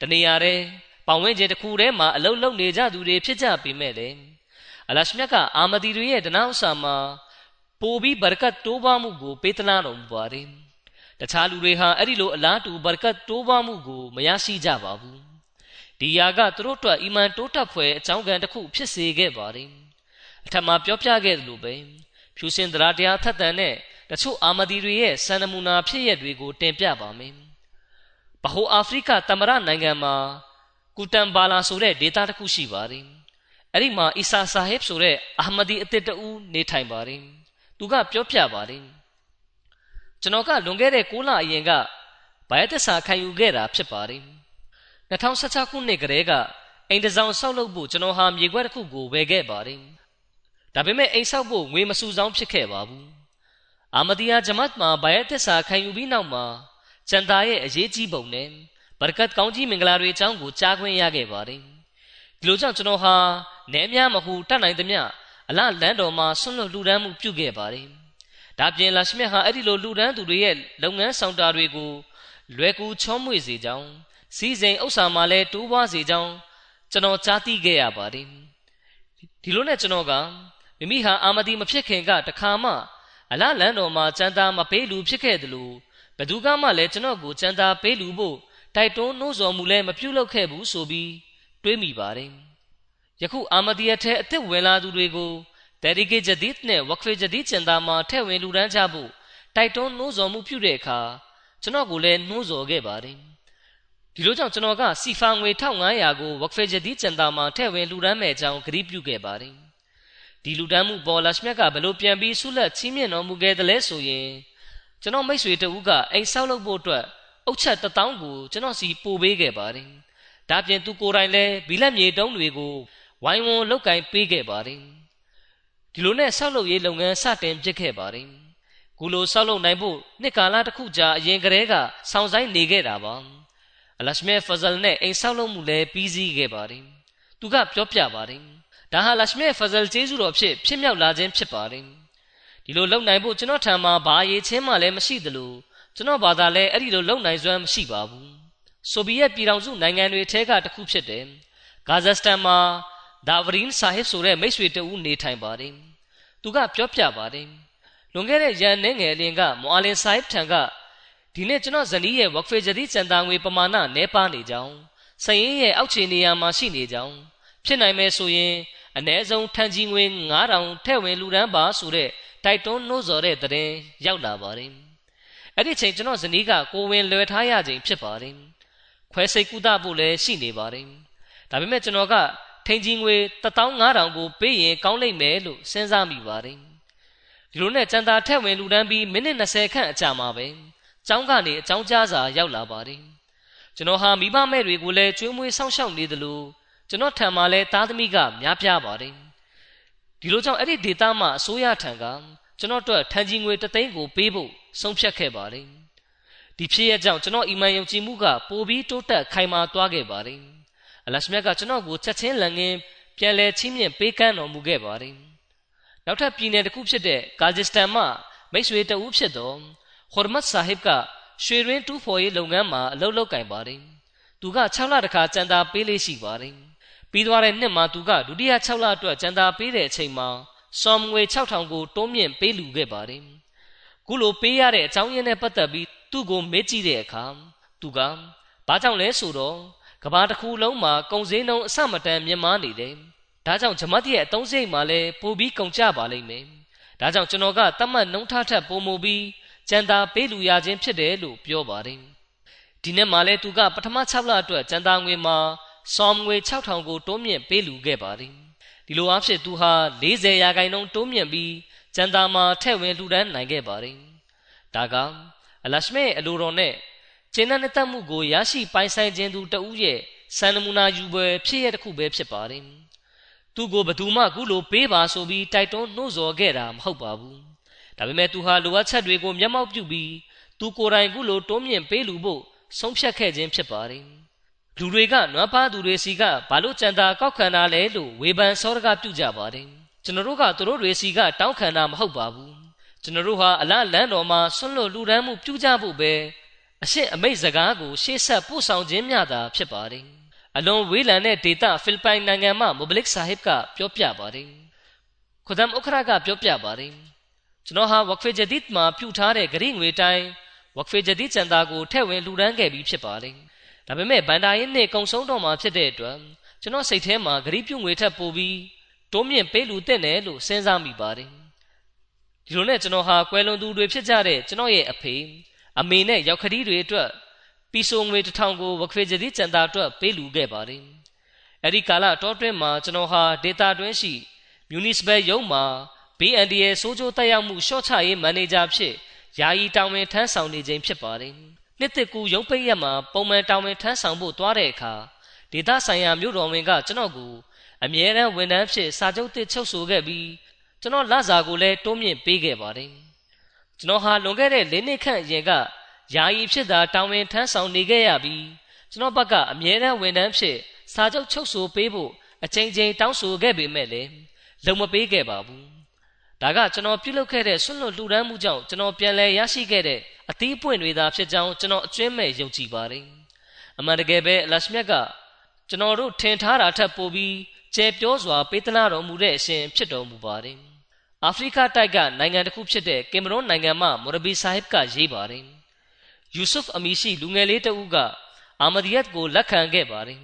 တနေရာတဲ့ ပောင်ဝင်းကျင်တစ်ခုထဲမှာအလုတ်လုံနေကြသူတွေဖြစ်ကြပေမဲ့လေအလရှမြတ်ကအာမဒီတွေရဲ့ဒနာဥ္စာမှာဘပိုပြီးဘရကတ်တိုးပွားမှုကိုပေးသနာတော်မူပါတယ်တခြားလူတွေဟာအဲ့ဒီလိုအလားတူဘရကတ်တိုးပွားမှုကိုမရရှိကြပါဘူးဒီယာကသူတို့အတွက်အီမန်တိုးတက်ဖွယ်အကြောင်းကံတစ်ခုဖြစ်စေခဲ့ပါတယ်အထက်မှာပြောပြခဲ့သလိုပဲဖြူစင်တရားတရားထက်သန်တဲ့တချို့အာမဒီတွေရဲ့စံနမူနာဖြစ်ရက်တွေကိုတင်ပြပါမယ်ဘဟိုအာဖရိကတမရနိုင်ငံမှာ ကူတန်ဘာလာဆိုတဲ့ဒေသတစ်ခုရှိပါတယ်အဲ့ဒီမှာအီဆာဆာဟစ်ဆိုတဲ့အာမဒီအစ်စ်တူနေထိုင်ပါတယ်သူကပြောပြပါတယ်ကျွန်တော်ကလွန်ခဲ့တဲ့6လအရင်ကဘိုင်ယက်တဆာခံယူခဲ့တာဖြစ်ပါတယ်2016ခုနှစ်ကတည်းကအိမ်တစောင်ဆောက်လုပ်ဖို့ကျွန်တော်ဟာမြေခွက်တစ်ခုကိုဝယ်ခဲ့ပါတယ်ဒါပေမဲ့အိမ်ဆောက်ဖို့ငွေမစုဆောင်းဖြစ်ခဲ့ပါဘူးအာမဒီယာဂျမတ်မှာဘိုင်ယက်တဆာခံယူပြီးနောက်မှာကျန်တာရဲ့အရေးကြီးပုံနဲ့ ဘရကတ်ကောင်းကြီးမင်္ဂလာတွေအကြောင်းကိုကြားခွင့်ရခဲ့ပါတယ်ဒီလိုကြောင့်ကျွန်တော်ဟာနဲများမဟုတတ်နိုင်သမျှအလလန်းတော်မှာဆွန့်လွတ်လူဒန်းမှုပြုခဲ့ပါတယ်ဒါပြင်လာရှမြတ်ဟာအဲ့ဒီလိုလူဒန်းသူတွေရဲ့လုပ်ငန်းဆောင်တာတွေကိုလွယ်ကူချောမွေ့စေကြောင်းစီစဉ်ဥစ္စာမှလည်းတိုးပွားစေကြောင်းကျွန်တော်ကြားသိခဲ့ရပါတယ်ဒီလိုနဲ့ကျွန်တော်ကမိမိဟာအာမဒီမဖြစ်ခင်ကတခါမှအလလန်းတော်မှာစံသားမပေးလူဖြစ်ခဲ့တယ်လို့ဘယ်သူကမှလည်းကျွန်တော်ကိုစံသားပေးလူဖို့ တိုက်တွန်းနှိုးဆော်မှုလည်းမပြုလုပ်ခဲ့ဘူးဆိုပြီးတွေးမိပါတယ်ယခုအာမဒီယထဲအသက်ဝင်လာသူတွေကိုတရီကေဂျဒီဒ်နဲ့ဝက်ဖေဂျဒီကျန်တာမှာထည့်ဝင်လူဒန်းကြဖို့တိုက်တွန်းနှိုးဆော်မှုပြုတဲ့အခါကျွန်တော်ကိုလည်းနှိုးဆော်ခဲ့ပါတယ်ဒီလိုကြောင့်ကျွန်တော်ကစီဖာငွေ1500ကိုဝက်ဖေဂျဒီကျန်တာမှာထည့်ဝင်လူဒန်းမဲ့အကြောင်းဂရုပြုခဲ့ပါတယ်ဒီလူဒန်းမှုပေါ်လာရှမြတ်ကဘလို့ပြန်ပြီးဆုလက်ချီးမြှင့်တော်မူခဲ့တယ်လဲဆိုရင်ကျွန်တော်မိတ်ဆွေတဦးကအိမ်ဆောက်လုပ်ဖို့အတွက် အုတ်ချက်1000ကိုကျွန်တော်စီပို့ပေးခဲ့ပါတယ်ဒါပြင်သူကိုယ်တိုင်လည်းဘီလက်မြေတုံးတွေကိုဝိုင်းဝန်းလုတ်ကင်ပေးခဲ့ပါတယ်ဒီလိုနဲ့ဆောက်လုပ်ရေးလုပ်ငန်းစတင်ဖြစ်ခဲ့ပါတယ်ခုလိုဆောက်လုပ်နိုင်ဖို့နှစ်ကာလတစ်ခုကြာအရင်ကတည်းကစောင့်ဆိုင်နေခဲ့တာပါအလရှမဲဖဇလ်နဲ့အိမ်ဆောက်လုပ်မှုလည်းပြီးစီးခဲ့ပါတယ်သူကပြောပြပါတယ်ဒါဟာလရှမဲဖဇလ်ကျေးဇူးတော်ဖြစ်ဖြစ်မြောက်လာခြင်းဖြစ်ပါတယ်ဒီလိုလုပ်နိုင်ဖို့ကျွန်တော်ထံမှာဘာရည်ချင်းမှလည်းမရှိသလို ကျွန်တော်ဘာသာလည်းအဲ့ဒီလိုလုပ်နိုင်စွမ်းမရှိပါဘူးဆိုဗီယက်ပြည်ထောင်စုနိုင်ငံတွေထဲကတစ်ခုဖြစ်တယ်ဂါဇက်စတန်မှာဒါဗရင်ဆာဟစ်ဆိုတဲ့မိတ်ဆွေတဦးနေထိုင်ပါတယ်သူကပြောပြပါတယ်လွန်ခဲ့တဲ့ရန်နေငယ်အလင်ကမွာလင်ဆာဟစ်ထံကဒီနေ့ကျွန်တော်ဇနီးရဲ့ဝက်ဖေဂျဒီစံတာငွေပမာဏနှဲပါနေကြောင်းစရင်ရဲ့အောက်ခြေနေရာမှာရှိနေကြောင်းဖြစ်နိုင်မယ်ဆိုရင်အ ਨੇ ဆုံးထန်ကြီးငွေ9000ထည့်ဝင်လူဒန်းပါဆိုတဲ့တိုက်တွန်းနှိုးဆော်တဲ့တဲ့ရင်ရောက်လာပါတယ် အဲ့ဒီချိန်ကျွန်တော်ဇနီးကကိုဝင်လွယ်ထားရခြင်းဖြစ်ပါတယ်ခွဲစိတ်ကုသဖို့လည်းရှိနေပါတယ်ဒါပေမဲ့ကျွန်တော်ကထိန်ကြီးငွေ15000ကိုပေးရင်ကောင်းလိမ့်မယ်လို့စဉ်းစားမိပါတယ်ဒီလိုနဲ့ကြံသာထက်ဝင်လူတန်းပြီးမိနစ်20ခန့်အကြာမှာပဲကျောင်းကနေအကြောင်းကြားစာရောက်လာပါတယ်ကျွန်တော်ဟာမိဘမဲ့တွေကိုလည်းကျွေးမွေးစောင့်ရှောက်နေတယ်လို့ကျွန်တော်ထံမှာလည်းသားသမီးကများပြားပါတယ်ဒီလိုကြောင့်အဲ့ဒီဒေတာမှာအစိုးရထံကကျွန်တော်တို့ထန်ကြီးငွေတသိန်းကိုပေးဖို့ ဆုံးဖြတ်ခဲ့ပါတယ်ဒီဖြစ်ရကြောင့်ကျွန်တော်အီမန်ယုံကြည်မှုကပိုပြီးတိုးတက်ခိုင်မာသွားခဲ့ပါတယ်အလရှမြတ်ကကျွန်တော်ကိုချက်ချင်းလန်ငင်းပြန်လဲချင်းမြင့်ပေးကမ်းတော်မူခဲ့ပါတယ်နောက်ထပ်ပြည်နယ်တစ်ခုဖြစ်တဲ့ကာဂျစ္စတန်မှမိတ်ဆွေတဦးဖြစ်သောခေါ်မတ်ဆာဟစ်ကရွှေရင်းတူးဖော်ရေးလုပ်ငန်းမှာအလုပ်လုပ်ကင်ပါတယ်သူက6လတခါကြံတာပေးလေးရှိပါတယ်ပြီးသွားတဲ့နှစ်မှာသူကဒုတိယ6လအတွက်ကြံတာပေးတဲ့အချိန်မှာစော်ငွေ6000ကိုတိုးမြင့်ပေးလူခဲ့ပါတယ် ခုလိုပေးရတဲ့အကြောင်းရင်းနဲ့ပတ်သက်ပြီးသူ့ကိုမေးကြည့်တဲ့အခါသူကဘာကြောင့်လဲဆိုတော့ကဘာတစ်ခုလုံးမှာကုန်စည်နှုန်းအဆမတန်မြင့်မားနေတယ်။ဒါကြောင့်ဂျမတ်ရဲ့အသုံးစရိတ်မှာလည်းပိုပြီးကုန်ကျပါလိမ့်မယ်။ဒါကြောင့်ကျွန်တော်ကတတ်မှတ်နှုံထားထက်ပိုမိုပြီးကြံတာပေးလူရခြင်းဖြစ်တယ်လို့ပြောပါတယ်။ဒီနေ့မှလည်းသူကပထမ6လအတွက်ကြံတာငွေမှာစော်ငွေ6000ကိုတိုးမြင့်ပေးလူခဲ့ပါတယ်။ဒီလိုအဖြစ်သူဟာ40ရာခိုင်နှုန်းတိုးမြင့်ပြီး ကြံတာမှာထည့်ဝင်လှူဒန်းနိုင်ခဲ့ပါတယ်။ဒါကအလရှမေအလိုတော်နဲ့ကျင့်တဲ့တတ်မှုကိုရရှိပိုင်ဆိုင်ခြင်းသူတဦးရဲ့စံနမူနာယူပွဲဖြစ်ရတဲ့ခုပဲဖြစ်ပါတယ်။သူကိုဘသူမှခုလိုပေးပါဆိုပြီးတိုက်တွန်းနှိုးဆော်ခဲ့တာမဟုတ်ပါဘူး။ဒါပေမဲ့သူဟာလိုအပ်ချက်တွေကိုမျက်မှောက်ပြုပြီးသူကိုယ်တိုင်ခုလိုတွန်းမြင့်ပေးလူဖို့ဆုံးဖြတ်ခဲ့ခြင်းဖြစ်ပါတယ်။လူတွေကနွမ်းပါသူတွေစီကဘာလို့ကြံတာကောက်ခံတာလဲလို့ဝေဖန်စောရကပြုကြပါတယ်။ ကျွန်တော်တို့ကသူတို့တွေစီကတောင်းခံတာမဟုတ်ပါဘူး။ကျွန်တော်တို့ဟာအလားလမ်းတော်မှာဆွန့်လွတ်လူဒန်းမှုပြုကြဖို့ပဲအရှင်းအမိတ်စကားကိုရှေ့ဆက်ပို့ဆောင်ခြင်းမျှသာဖြစ်ပါတယ်။အလွန်ဝေးလံတဲ့ဒေတာဖိလစ်ပိုင်နိုင်ငံမှမိုဘလစ်ဆာဟစ်ကပြောပြပါတယ်။ခုဒမ်ဥခရာကပြောပြပါတယ်။ကျွန်တော်ဟာဝက်ဖေဂျဒီဒ်မှာပြုထားတဲ့ဂရိငွေတိုင်းဝက်ဖေဂျဒီဒ်စံတာကိုထည့်ဝင်လှူဒန်းခဲ့ပြီးဖြစ်ပါတယ်ဒါပေမဲ့ဗန်ဒါရင်နဲ့ကုံဆုံးတော့မှာဖြစ်တဲ့အတွက်ကျွန်တော်စိတ်ထဲမှာဂရိပြုငွေထက်ပိုပြီး တိုးမြင့်ပေးလူတဲ့တယ်လို့စဉ်းစားမိပါတယ်ဒီလိုနဲ့ကျွန်တော်ဟာကွယ်လွန်သူတွေဖြစ်ကြတဲ့ကျွန်တော်ရဲ့အဖေအမေနဲ့ရောက်ခရီးတွေအတွက်ပီဆိုငွေတစ်ထောင်ကိုဝခွေကြတိစံတာအတွက်ပေးလူခဲ့ပါတယ်အဲ့ဒီကာလတောတွင်းမှာကျွန်တော်ဟာဒေတာတွင်းရှိမြူနီစပယ်ရုံးမှာ BNDA စိုးကြိုးတက်ရောက်မှုရှော့ချရေးမန်နေဂျာဖြစ်ယာယီတာဝန်ထမ်းဆောင်နေခြင်းဖြစ်ပါတယ်နှစ်သက်ကူရုံးပိတ်ရက်မှာပုံမှန်တာဝန်ထမ်းဆောင်ဖို့သွားတဲ့အခါဒေသဆိုင်ရာမြို့တော်ဝင်ကကျွန်တော်ကို အမြဲတမ်းဝန်ထမ်းဖြစ်စာချုပ်တစ်ချုပ်ဆိုခဲ့ပြီးကျွန်တော်လစာကိုလည်းတိုးမြင့်ပေးခဲ့ပါတယ်ကျွန်တော်ဟာလွန်ခဲ့တဲ့၄နှစ်ခန့်အရင်ကယာယီဖြစ်တာတာဝန်ထမ်းဆောင်နေခဲ့ရပြီးကျွန်တော်ဘက်ကအမြဲတမ်းဝန်ထမ်းဖြစ်စာချုပ်ချုပ်ဆိုပေးဖို့အချိန်ချင်းတောင်းဆိုခဲ့ပေမဲ့လည်းလုံမပေးခဲ့ပါဘူးဒါကကျွန်တော်ပြုလုပ်ခဲ့တဲ့ဆွန့်လွတ်လှူဒန်းမှုကြောင့်ကျွန်တော်ပြန်လည်ရရှိခဲ့တဲ့အသီးပွင့်တွေသာဖြစ်ကြောင်းကျွန်တော်အကျွမ်းမဲ့ယုံကြည်ပါတယ်အမှန်တကယ်ပဲအလရှမြတ်ကကျွန်တော်တို့ထင်ထားတာထက်ပိုပြီး ကျဲပြောစွာပေးသနာတော်မူတဲ့အရှင်ဖြစ်တော်မူပါတယ်အာဖရိကတိုက်ကနိုင်ငံတစ်ခုဖြစ်တဲ့ကင်မရွန်နိုင်ငံမှမော်ရဘီဆာဟစ်ကရေးပါတယ်ယူဆုဖ်အမီရှိလူငယ်လေးတဦးကအာမဒီယတ်ကိုလက်ခံခဲ့ပါတယ်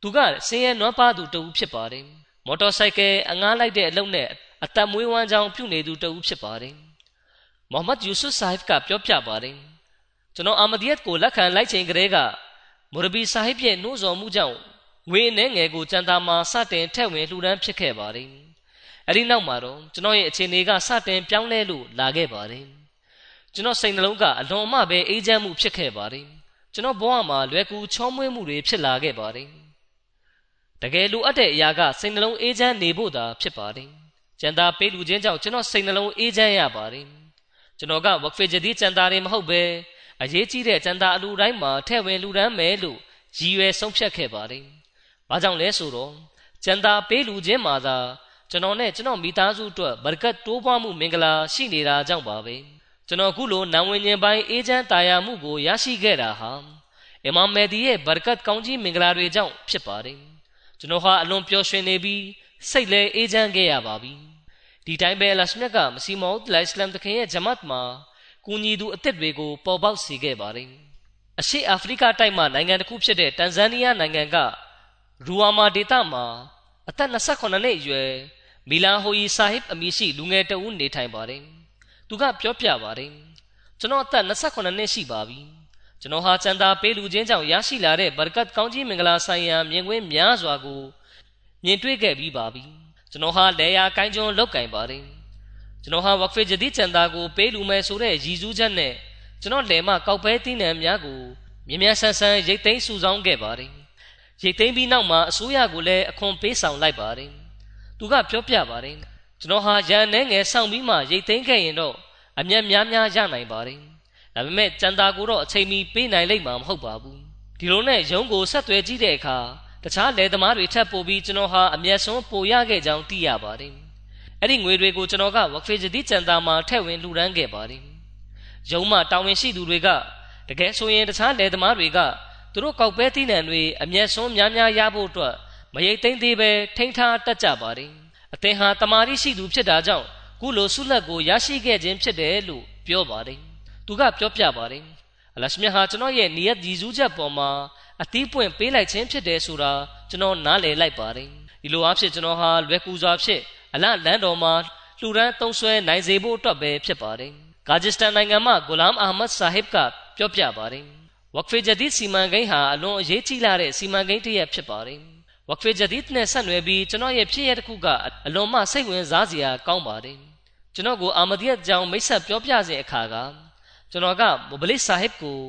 သူကဆင်းရဲနွမ်းပါသူတဦးဖြစ်ပါတယ်မော်တော်ဆိုင်ကယ်အငားလိုက်တဲ့အလုပ်နဲ့အသက်မွေးဝမ်းကြောင်းပြုနေသူတဦးဖြစ်ပါတယ်မိုဟမ္မဒ်ယူဆုဖ်ဆာဟစ်ကပြောပြပါတယ်ကျွန်တော်အာမဒီယတ်ကိုလက်ခံလိုက်ချိန်ကလေးကမော်ရဘီဆာဟစ်ရဲ့နှိုးဆော်မှုကြောင့် ငွေနဲ့ငယ်ကိုကြံတာမှာစတင်ထက်ဝင်လှူဒန်းဖြစ်ခဲ့ပါတယ်အဲ့ဒီနောက်မှာတော့ကျွန်တော်ရဲ့အခြေအနေကစတင်ပြောင်းလဲလို့လာခဲ့ပါတယ်ကျွန်တော်စိတ်နှလုံးကအလွန်အမပဲအေးချမ်းမှုဖြစ်ခဲ့ပါတယ်ကျွန်တော်ဘဝမှာလွယ်ကူချောမွေ့မှုတွေဖြစ်လာခဲ့ပါတယ်တကယ်လိုအပ်တဲ့အရာကစိတ်နှလုံးအေးချမ်းနေဖို့သာဖြစ်ပါတယ်ကျန်တာပေးလူချင်းကြောင့်ကျွန်တော်စိတ်နှလုံးအေးချမ်းရပါတယ်ကျွန်တော်ကဝက်ဖေဂျဒီကျန်တာတွေမဟုတ်ပဲအရေးကြီးတဲ့ကျန်တာအလူတိုင်းမှာထည့်ဝင်လူဒန်းမယ်လို့ရည်ရွယ်ဆုံးဖြတ်ခဲ့ပါတယ်။ ဘာကြောင့်လဲဆိုတော့ကျန်တာပေးလူချင်းမှာသာကျွန်တော်နဲ့ကျွန်တော်မိသားစုအတွက်ဘရကတ်တိုးပွားမှုမင်္ဂလာရှိနေတာကြောင့်ပါပဲကျွန်တော်ခုလိုနံဝင်ခြင်းပိုင်းအေဂျင့်တာယာမှုကိုရရှိခဲ့တာဟာအီမာမ်မေဒီရဲ့ဘရကတ်ကောင်းကြီးမင်္ဂလာတွေကြောင့်ဖြစ်ပါတယ်ကျွန်တော်ဟာအလွန်ပျော်ရွှင်နေပြီးစိတ်လည်းအေဂျင့်ခဲ့ရပါပြီဒီတိုင်းပဲအလရှမြတ်ကမစီမောဒ်လိုင်စလမ်တခင်ရဲ့ဂျမတ်မှာကူညီသူအစ်စ်တွေကိုပေါ်ပေါက်စေခဲ့ပါတယ်အရှေ့အာဖရိကတိုက်မှာနိုင်ငံတစ်ခုဖြစ်တဲ့တန်ဇန်နီးယားနိုင်ငံက ရူဝါမာဒေသမှာအသက်28နှစ်အရွယ်မီလာဟိုယီဆာဟစ်အမည်ရှိလူငယ်တဦးနေထိုင်ပါတယ်။သူကပြောပြပါတယ်။ကျွန်တော်အသက်28နှစ်ရှိပါပြီ။ကျွန်တော်ဟာစံတာပေးလူချင်းကြောင့်ရရှိလာတဲ့ဘရကတ်ကောင်းကြီးမင်္ဂလာဆိုင်ရာမြင်ကွင်းများစွာကိုမြင်တွေ့ခဲ့ပြီးပါပြီ။ကျွန်တော်ဟာလေယာကိုင်းကျွန်းလောက်ကင်ပါတယ်။ကျွန်တော်ဟာဝက်ဖေဂျဒီချန်တာကိုပေးလူမယ်ဆိုတဲ့ရည်စူးချက်နဲ့ကျွန်တော်လယ်မကောက်ပဲသီးနှံများကိုမြ мян ဆန်းဆန်းရိတ်သိမ်းစုဆောင်းခဲ့ပါတယ်။ ရိတ်သိမ်းပြီးနောက်မှာအစိုးရကလည်းအခွန်ပေးဆောင်လိုက်ပါတယ်။သူကပြောပြပါတယ်ကျွန်တော်ဟာရန်နဲ့ငယ်ဆောင်ပြီးမှရိတ်သိမ်းခဲ့ရင်တော့အမျက်များများရနိုင်ပါတယ်ဒါပေမဲ့ကြံတာကိုတော့အချိန်မီပေးနိုင်လိမ့်မှာမဟုတ်ပါဘူးဒီလိုနဲ့ရုံးကိုဆက်သွယ်ကြည့်တဲ့အခါတခြားလယ်သမားတွေထပ်ပို့ပြီးကျွန်တော်ဟာအမျက်ဆုံးပိုရခဲ့ကြောင်းသိရပါတယ်အဲ့ဒီငွေတွေကိုကျွန်တော်ကဝက်ဖေဂျဒီကြံတာမှာထည့်ဝင်လှူဒန်းခဲ့ပါတယ်ရုံးမှတာဝန်ရှိသူတွေကတကယ်ဆိုရင်တခြားလယ်သမားတွေက သူတို့ကောက်ပဲသီးနှံတွေအမျက်ဆုံးများများရဖို့အတွက်မရိတ်သိမ်းသေးပဲထိန်းထားတတ်ကြပါတယ်အသင်ဟာတမာရီရှိသူဖြစ်တာကြောင့်ကုလိုဆုလက်ကိုရရှိခဲ့ခြင်းဖြစ်တယ်လို့ပြောပါတယ်သူကပြောပြပါတယ်အလရှမြတ်ဟာကျွန်တော်ရဲ့နီယတ်ဒီဇူးချက်ပေါ်မှာအသီးပွင့်ပေးလိုက်ခြင်းဖြစ်တယ်ဆိုတာကျွန်တော်နားလည်လိုက်ပါတယ်ဒီလိုအဖြစ်ကျွန်တော်ဟာလွယ်ကူစွာဖြင့်အလလန်တော်မှာလှူဒန်းသုံးဆွဲနိုင်စေဖို့အတွက်ပဲဖြစ်ပါတယ်ဂါဂျစ္စတန်နိုင်ငံမှဂူလာမ်အာမတ်ဆာဟစ်ကပြောပြပါတယ် ဝက်ဖေဂျဒီစီမံကိန်းဟာအလွန်အရေးကြီးလာတဲ့စီမံကိန်းတစ်ရပ်ဖြစ်ပါတယ်ဝက်ဖေဂျဒီဒ်နဲ့ဆက်နွယ်ပြီးကျွန်တော်ရဲ့ဖြစ်ရတစ်ခုကအလွန်မှစိတ်ဝင်စားစရာကောင်းပါတယ်ကျွန်တော်ကိုအာမဒီယတ်ကြောင့်မိတ်ဆက်ပြောပြစဉ်အခါကကျွန်တော်ကမဘလစ်ဆာဟစ်ကို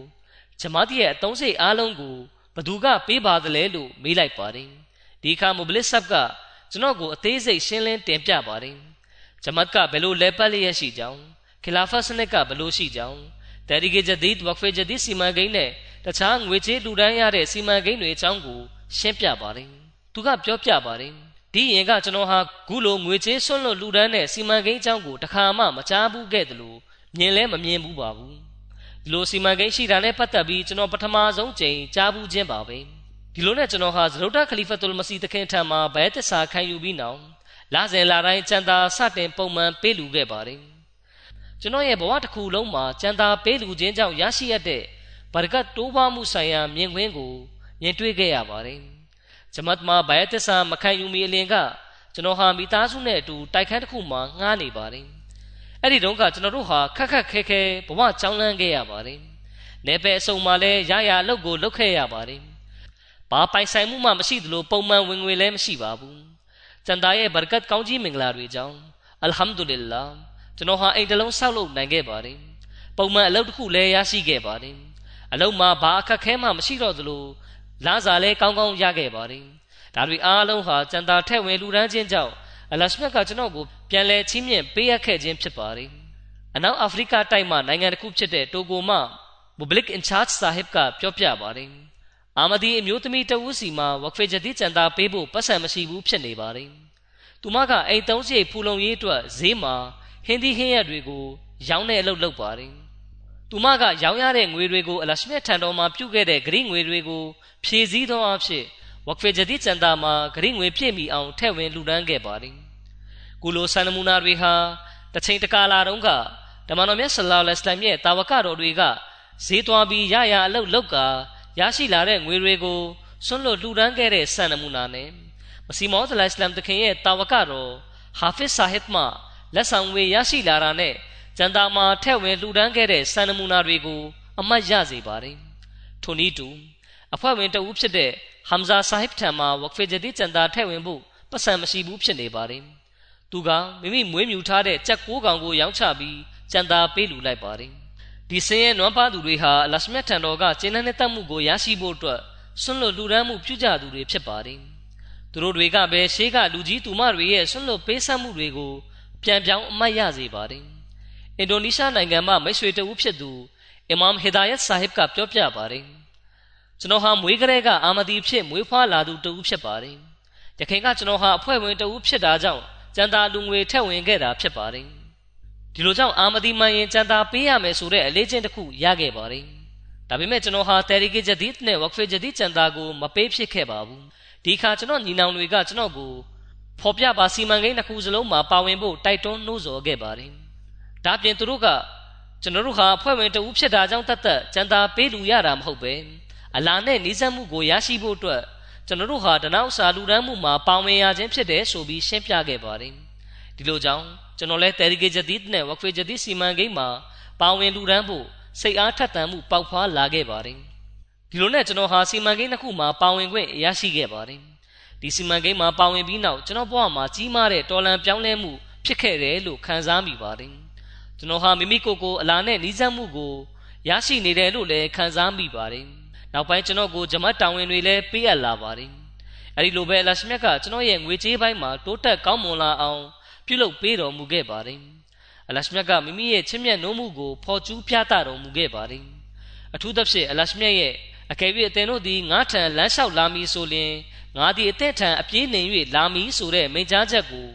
ဂျမာတီရဲ့အသုံးစိတ်အားလုံးကိုဘသူကပေးပါသလဲလို့မေးလိုက်ပါတယ်ဒီအခါမဘလစ်ဆပ်ကကျွန်တော်ကိုအသေးစိတ်ရှင်းလင်းတင်ပြပါတယ်ဂျမတ်ကဘယ်လိုလဲပတ်လျက်ရှိကြောင်းခီလာဖတ်စနစ်ကဘယ်လိုရှိကြောင်းတရီဂေဂျဒီဒ်ဝက်ဖေဂျဒီစီမံကိန်းနဲ့ တခြားငွေကြေးလူဒန်းရတဲ့စီမံကိန်းတွေအကြောင်းကိုရှင်းပြပါတယ်သူကပြောပြပါတယ်ဒီရင်ကကျွန်တော်ဟာဂုလိုငွေချေးဆွန့်လွတ်လူဒန်းတဲ့စီမံကိန်းအကြောင်းကိုတခါမှမကြားဘူးခဲ့တယ်လို့မြင်လဲမမြင်ဘူးပါဘူးဒီလိုစီမံကိန်းရှိတာနဲ့ပတ်သက်ပြီးကျွန်တော်ပထမဆုံးကြိမ်ကြားဘူးခြင်းပါပဲဒီလိုနဲ့ကျွန်တော်ဟာဇရုဒခလီဖတ်တူလ်မစီတခင်ထံမှာဘဲတစ္ဆာခံယူပြီးနောက်လာစဉ်လာတိုင်းကျန်တာစတင်ပုံမှန်ပေးလူခဲ့ပါတယ်ကျွန်တော်ရဲ့ဘဝတစ်ခုလုံးမှာကြံသာပေးလူခြင်းကြောင့်ရရှိရတဲ့ ဘာရကတ်တိုးပွားမှုဆိုင်ရာမြင်ကွင်းကိုမြင်တွေ့ခဲ့ရပါတယ်။ဂျမတ်မှာဘိုင်ယတ်သစ္စာမခံယူမီအလင်ကကျွန်တော်ဟာမိသားစုနဲ့အတူတိုက်ခန်းတစ်ခုမှာငှားနေပါတယ်။အဲ့ဒီတုန်းကကျွန်တော်တို့ဟာခက်ခက်ခဲခဲဘဝကြောင်းလန်းခဲ့ရပါတယ်။နေပယ်အစုံမှာလည်းရရအလုပ်ကိုလုပ်ခဲ့ရပါတယ်။ဘာပိုင်ဆိုင်မှုမှမရှိသလိုပုံမှန်ဝင်ငွေလည်းမရှိပါဘူး။ကျန်တာရဲ့ဘရကတ်ကောင်းကြီးမင်္ဂလာတွေကြောင့်အလ်ဟမ်ဒူလ illah ကျွန်တော်ဟာအိမ်တလုံးဆောက်လုပ်နိုင်ခဲ့ပါတယ်။ပုံမှန်အလုပ်တစ်ခုလည်းရရှိခဲ့ပါတယ်။ အလုပ်မှာဘာအခက်ခဲမှမရှိတော့သလိုလစာလည်းကောင်းကောင်းရခဲ့ပါတယ်။ဒါတွေအားလုံးဟာကျန်တာထက်ဝင်လူရန်ချင်းကြောင့်အလရှမြတ်ကကျွန်တော်ကိုပြန်လဲချင်းမြင့်ပေးအပ်ခဲ့ခြင်းဖြစ်ပါတယ်။အနောက်အာဖရိကတိုက်မှာနိုင်ငံတစ်ခုဖြစ်တဲ့တိုဂိုမှာမူဘလစ်အင်ချာတ်ဆာဟစ်ကပြောပြပါတယ်။အာမဒီအမျိုးသမီးတဦးစီမှာဝက်ဖေဂျတီကျန်တာပေးဖို့ပတ်စံမရှိဘူးဖြစ်နေပါတယ်။သူမကအိမ်သုံးစိတ်ဖူလုံရေးအတွက်ဈေးမှာဟင်းသီးဟင်းရက်တွေကိုရောင်းတဲ့အလုပ်လုပ်ပါတယ်။ သူမကရောင်းရတဲ့ငွေတွေကိုအလရှမြတ်ထံတော်မှာပြုခဲ့တဲ့ဂရိငွေတွေကိုဖြည့်ဆည်းသောအဖြစ်ဝက်ဖေဂျဒီစန်တာမှာဂရိငွေပြည့်မီအောင်ထည့်ဝင်လှူဒန်းခဲ့ပါတယ်။ကုလိုဆန်နမူနာတွေဟာတချိန်တကာလာတုန်းကဓမ္မတော်မြတ်ဆလောလ္လဟ်အလိုင်းရဲ့တာဝကတော်တွေကဈေးသွားပြီးရရအလုပ်လုပ်ကာရရှိလာတဲ့ငွေတွေကိုဆွန့်လွတ်လှူဒန်းခဲ့တဲ့ဆန်နမူနာနဲ့မစီမောသလိုင်စလမ်တခင်ရဲ့တာဝကတော်ဟာဖစ်ဆာဟစ်မှလက်ဆောင်ငွေရရှိလာတာနဲ့ ကျန်တာမှာထက်ဝင်လှူဒန်းခဲ့တဲ့စံနမူနာတွေကိုအမှတ်ရစေပါတယ်။ထို့နည်းတူအဖွဲ့ဝင်တဦးဖြစ်တဲ့ဟမ်ဇာဆာဟစ်ထံမှာဝက်ဖေဂျဒီကျန်တာထက်ဝင်ဖို့ပတ်စံမရှိဘူးဖြစ်နေပါတယ်။သူကမိမိမွေးမြူထားတဲ့ကြက်ကိုးကောင်ကိုရောင်းချပြီးကျန်တာပေးလူလိုက်ပါတယ်။ဒီစင်းရဲ့နွမ်းပါသူတွေဟာအလရှမြတ်ထံတော်ကကျင်းတဲ့တတ်မှုကိုရရှိဖို့အတွက်ဆွန့်လွတ်လူဒန်းမှုပြုကြသူတွေဖြစ်ပါတယ်။သူတို့တွေကပဲရှေးကလူကြီးသူမတွေရဲ့ဆွန့်လွတ်ပေးဆက်မှုတွေကိုပြန်ပြောင်းအမှတ်ရစေပါတယ်။ အင်ဒိုနီးရှားနိုင်ငံမှာမိတ်ဆွေတဦးဖြစ်သူအီမမ်ဟီဒါယတ်ဆာဟစ်ကပြောပြပါတယ်။ကျွန်တော်ဟာမွေးကလေးကအာမဒီဖြစ်မွေးဖွားလာသူတဦးဖြစ်ပါတယ်။ယခင်ကကျွန်တော်ဟာအဖွဲ့ဝင်တဦးဖြစ်တာကြောင့်ကျန်တာလူငွေထက်ဝင်ခဲ့တာဖြစ်ပါတယ်။ဒီလိုကြောင့်အာမဒီမှန်ရင်ကျန်တာပေးရမယ်ဆိုတဲ့အလေးချင်းတစ်ခုရခဲ့ပါတယ်။ဒါပေမဲ့ကျွန်တော်ဟာတယ်ရီဂီဂျဒီတ်နဲ့ဝက်ဖေဂျဒီကျန်တာကိုမပေးဖြစ်ခဲ့ပါဘူး။ဒီခါကျွန်တော်ညီနောင်တွေကကျွန်တော်ကိုဖော်ပြပါစီမံကိန်းတစ်ခုစလုံးမှာပါဝင်ဖို့တိုက်တွန်းနှိုးဆော်ခဲ့ပါတယ်။ ဒါပြင်သူတို့ကကျွန်တော်တို့ဟာအဖွဲ့ဝင်တဦးဖြစ်တာကြောင့်တတ်သက်ကြံတာပေးလူရတာမဟုတ်ပဲအလာနဲ့နှီးစပ်မှုကိုရရှိဖို့အတွက်ကျွန်တော်တို့ဟာတနောက်စာလူရမ်းမှုမှာပါဝင်ရခြင်းဖြစ်တယ်ဆိုပြီးရှင်းပြခဲ့ပါတယ်။ဒီလိုကြောင့်ကျွန်တော်လဲတယ်ရီဂေဂျဒီတ်နဲ့ဝက်ဖေဂျဒီစီမံကိန်းမှာပါဝင်လူရမ်းဖို့စိတ်အားထက်သန်မှုပေါက်ဖွားလာခဲ့ပါတယ်။ဒီလိုနဲ့ကျွန်တော်ဟာစီမံကိန်းတစ်ခုမှာပါဝင်ခွင့်ရရှိခဲ့ပါတယ်။ဒီစီမံကိန်းမှာပါဝင်ပြီးနောက်ကျွန်တော်ဘဝမှာကြီးမားတဲ့တော်လန်ပြောင်းလဲမှုဖြစ်ခဲ့တယ်လို့ခံစားမိပါတယ် ကျွန်တော်ဟာမိမိကိုယ်ကိုအလားနဲ့နှီးစပ်မှုကိုရရှိနေတယ်လို့လည်းခံစားမိပါတယ်နောက်ပိုင်းကျွန်တော်ကိုဂျမတ်တောင်ဝင်တွေလည်းပေးအပ်လာပါတယ်အဲဒီလိုပဲအလရှမြတ်ကကျွန်တော်ရဲ့ငွေကြေးပိုင်းမှာတိုးတက်ကောင်းမွန်လာအောင်ပြုလုပ်ပေးတော်မူခဲ့ပါတယ်အလရှမြတ်ကမိမိရဲ့ချစ်မြတ်နိုးမှုကိုဖော်ကျူးပြသတော်မူခဲ့ပါတယ်အထူးသဖြင့်အလရှမြတ်ရဲ့အကယ်၍အသင်တို့သည်ငါထံလမ်းလျှောက်လာမည်ဆိုလျှင်ငါသည်အသက်ထံအပြေးနေ၍လာမည်ဆိုတဲ့မိန့်ကြားချက်ကို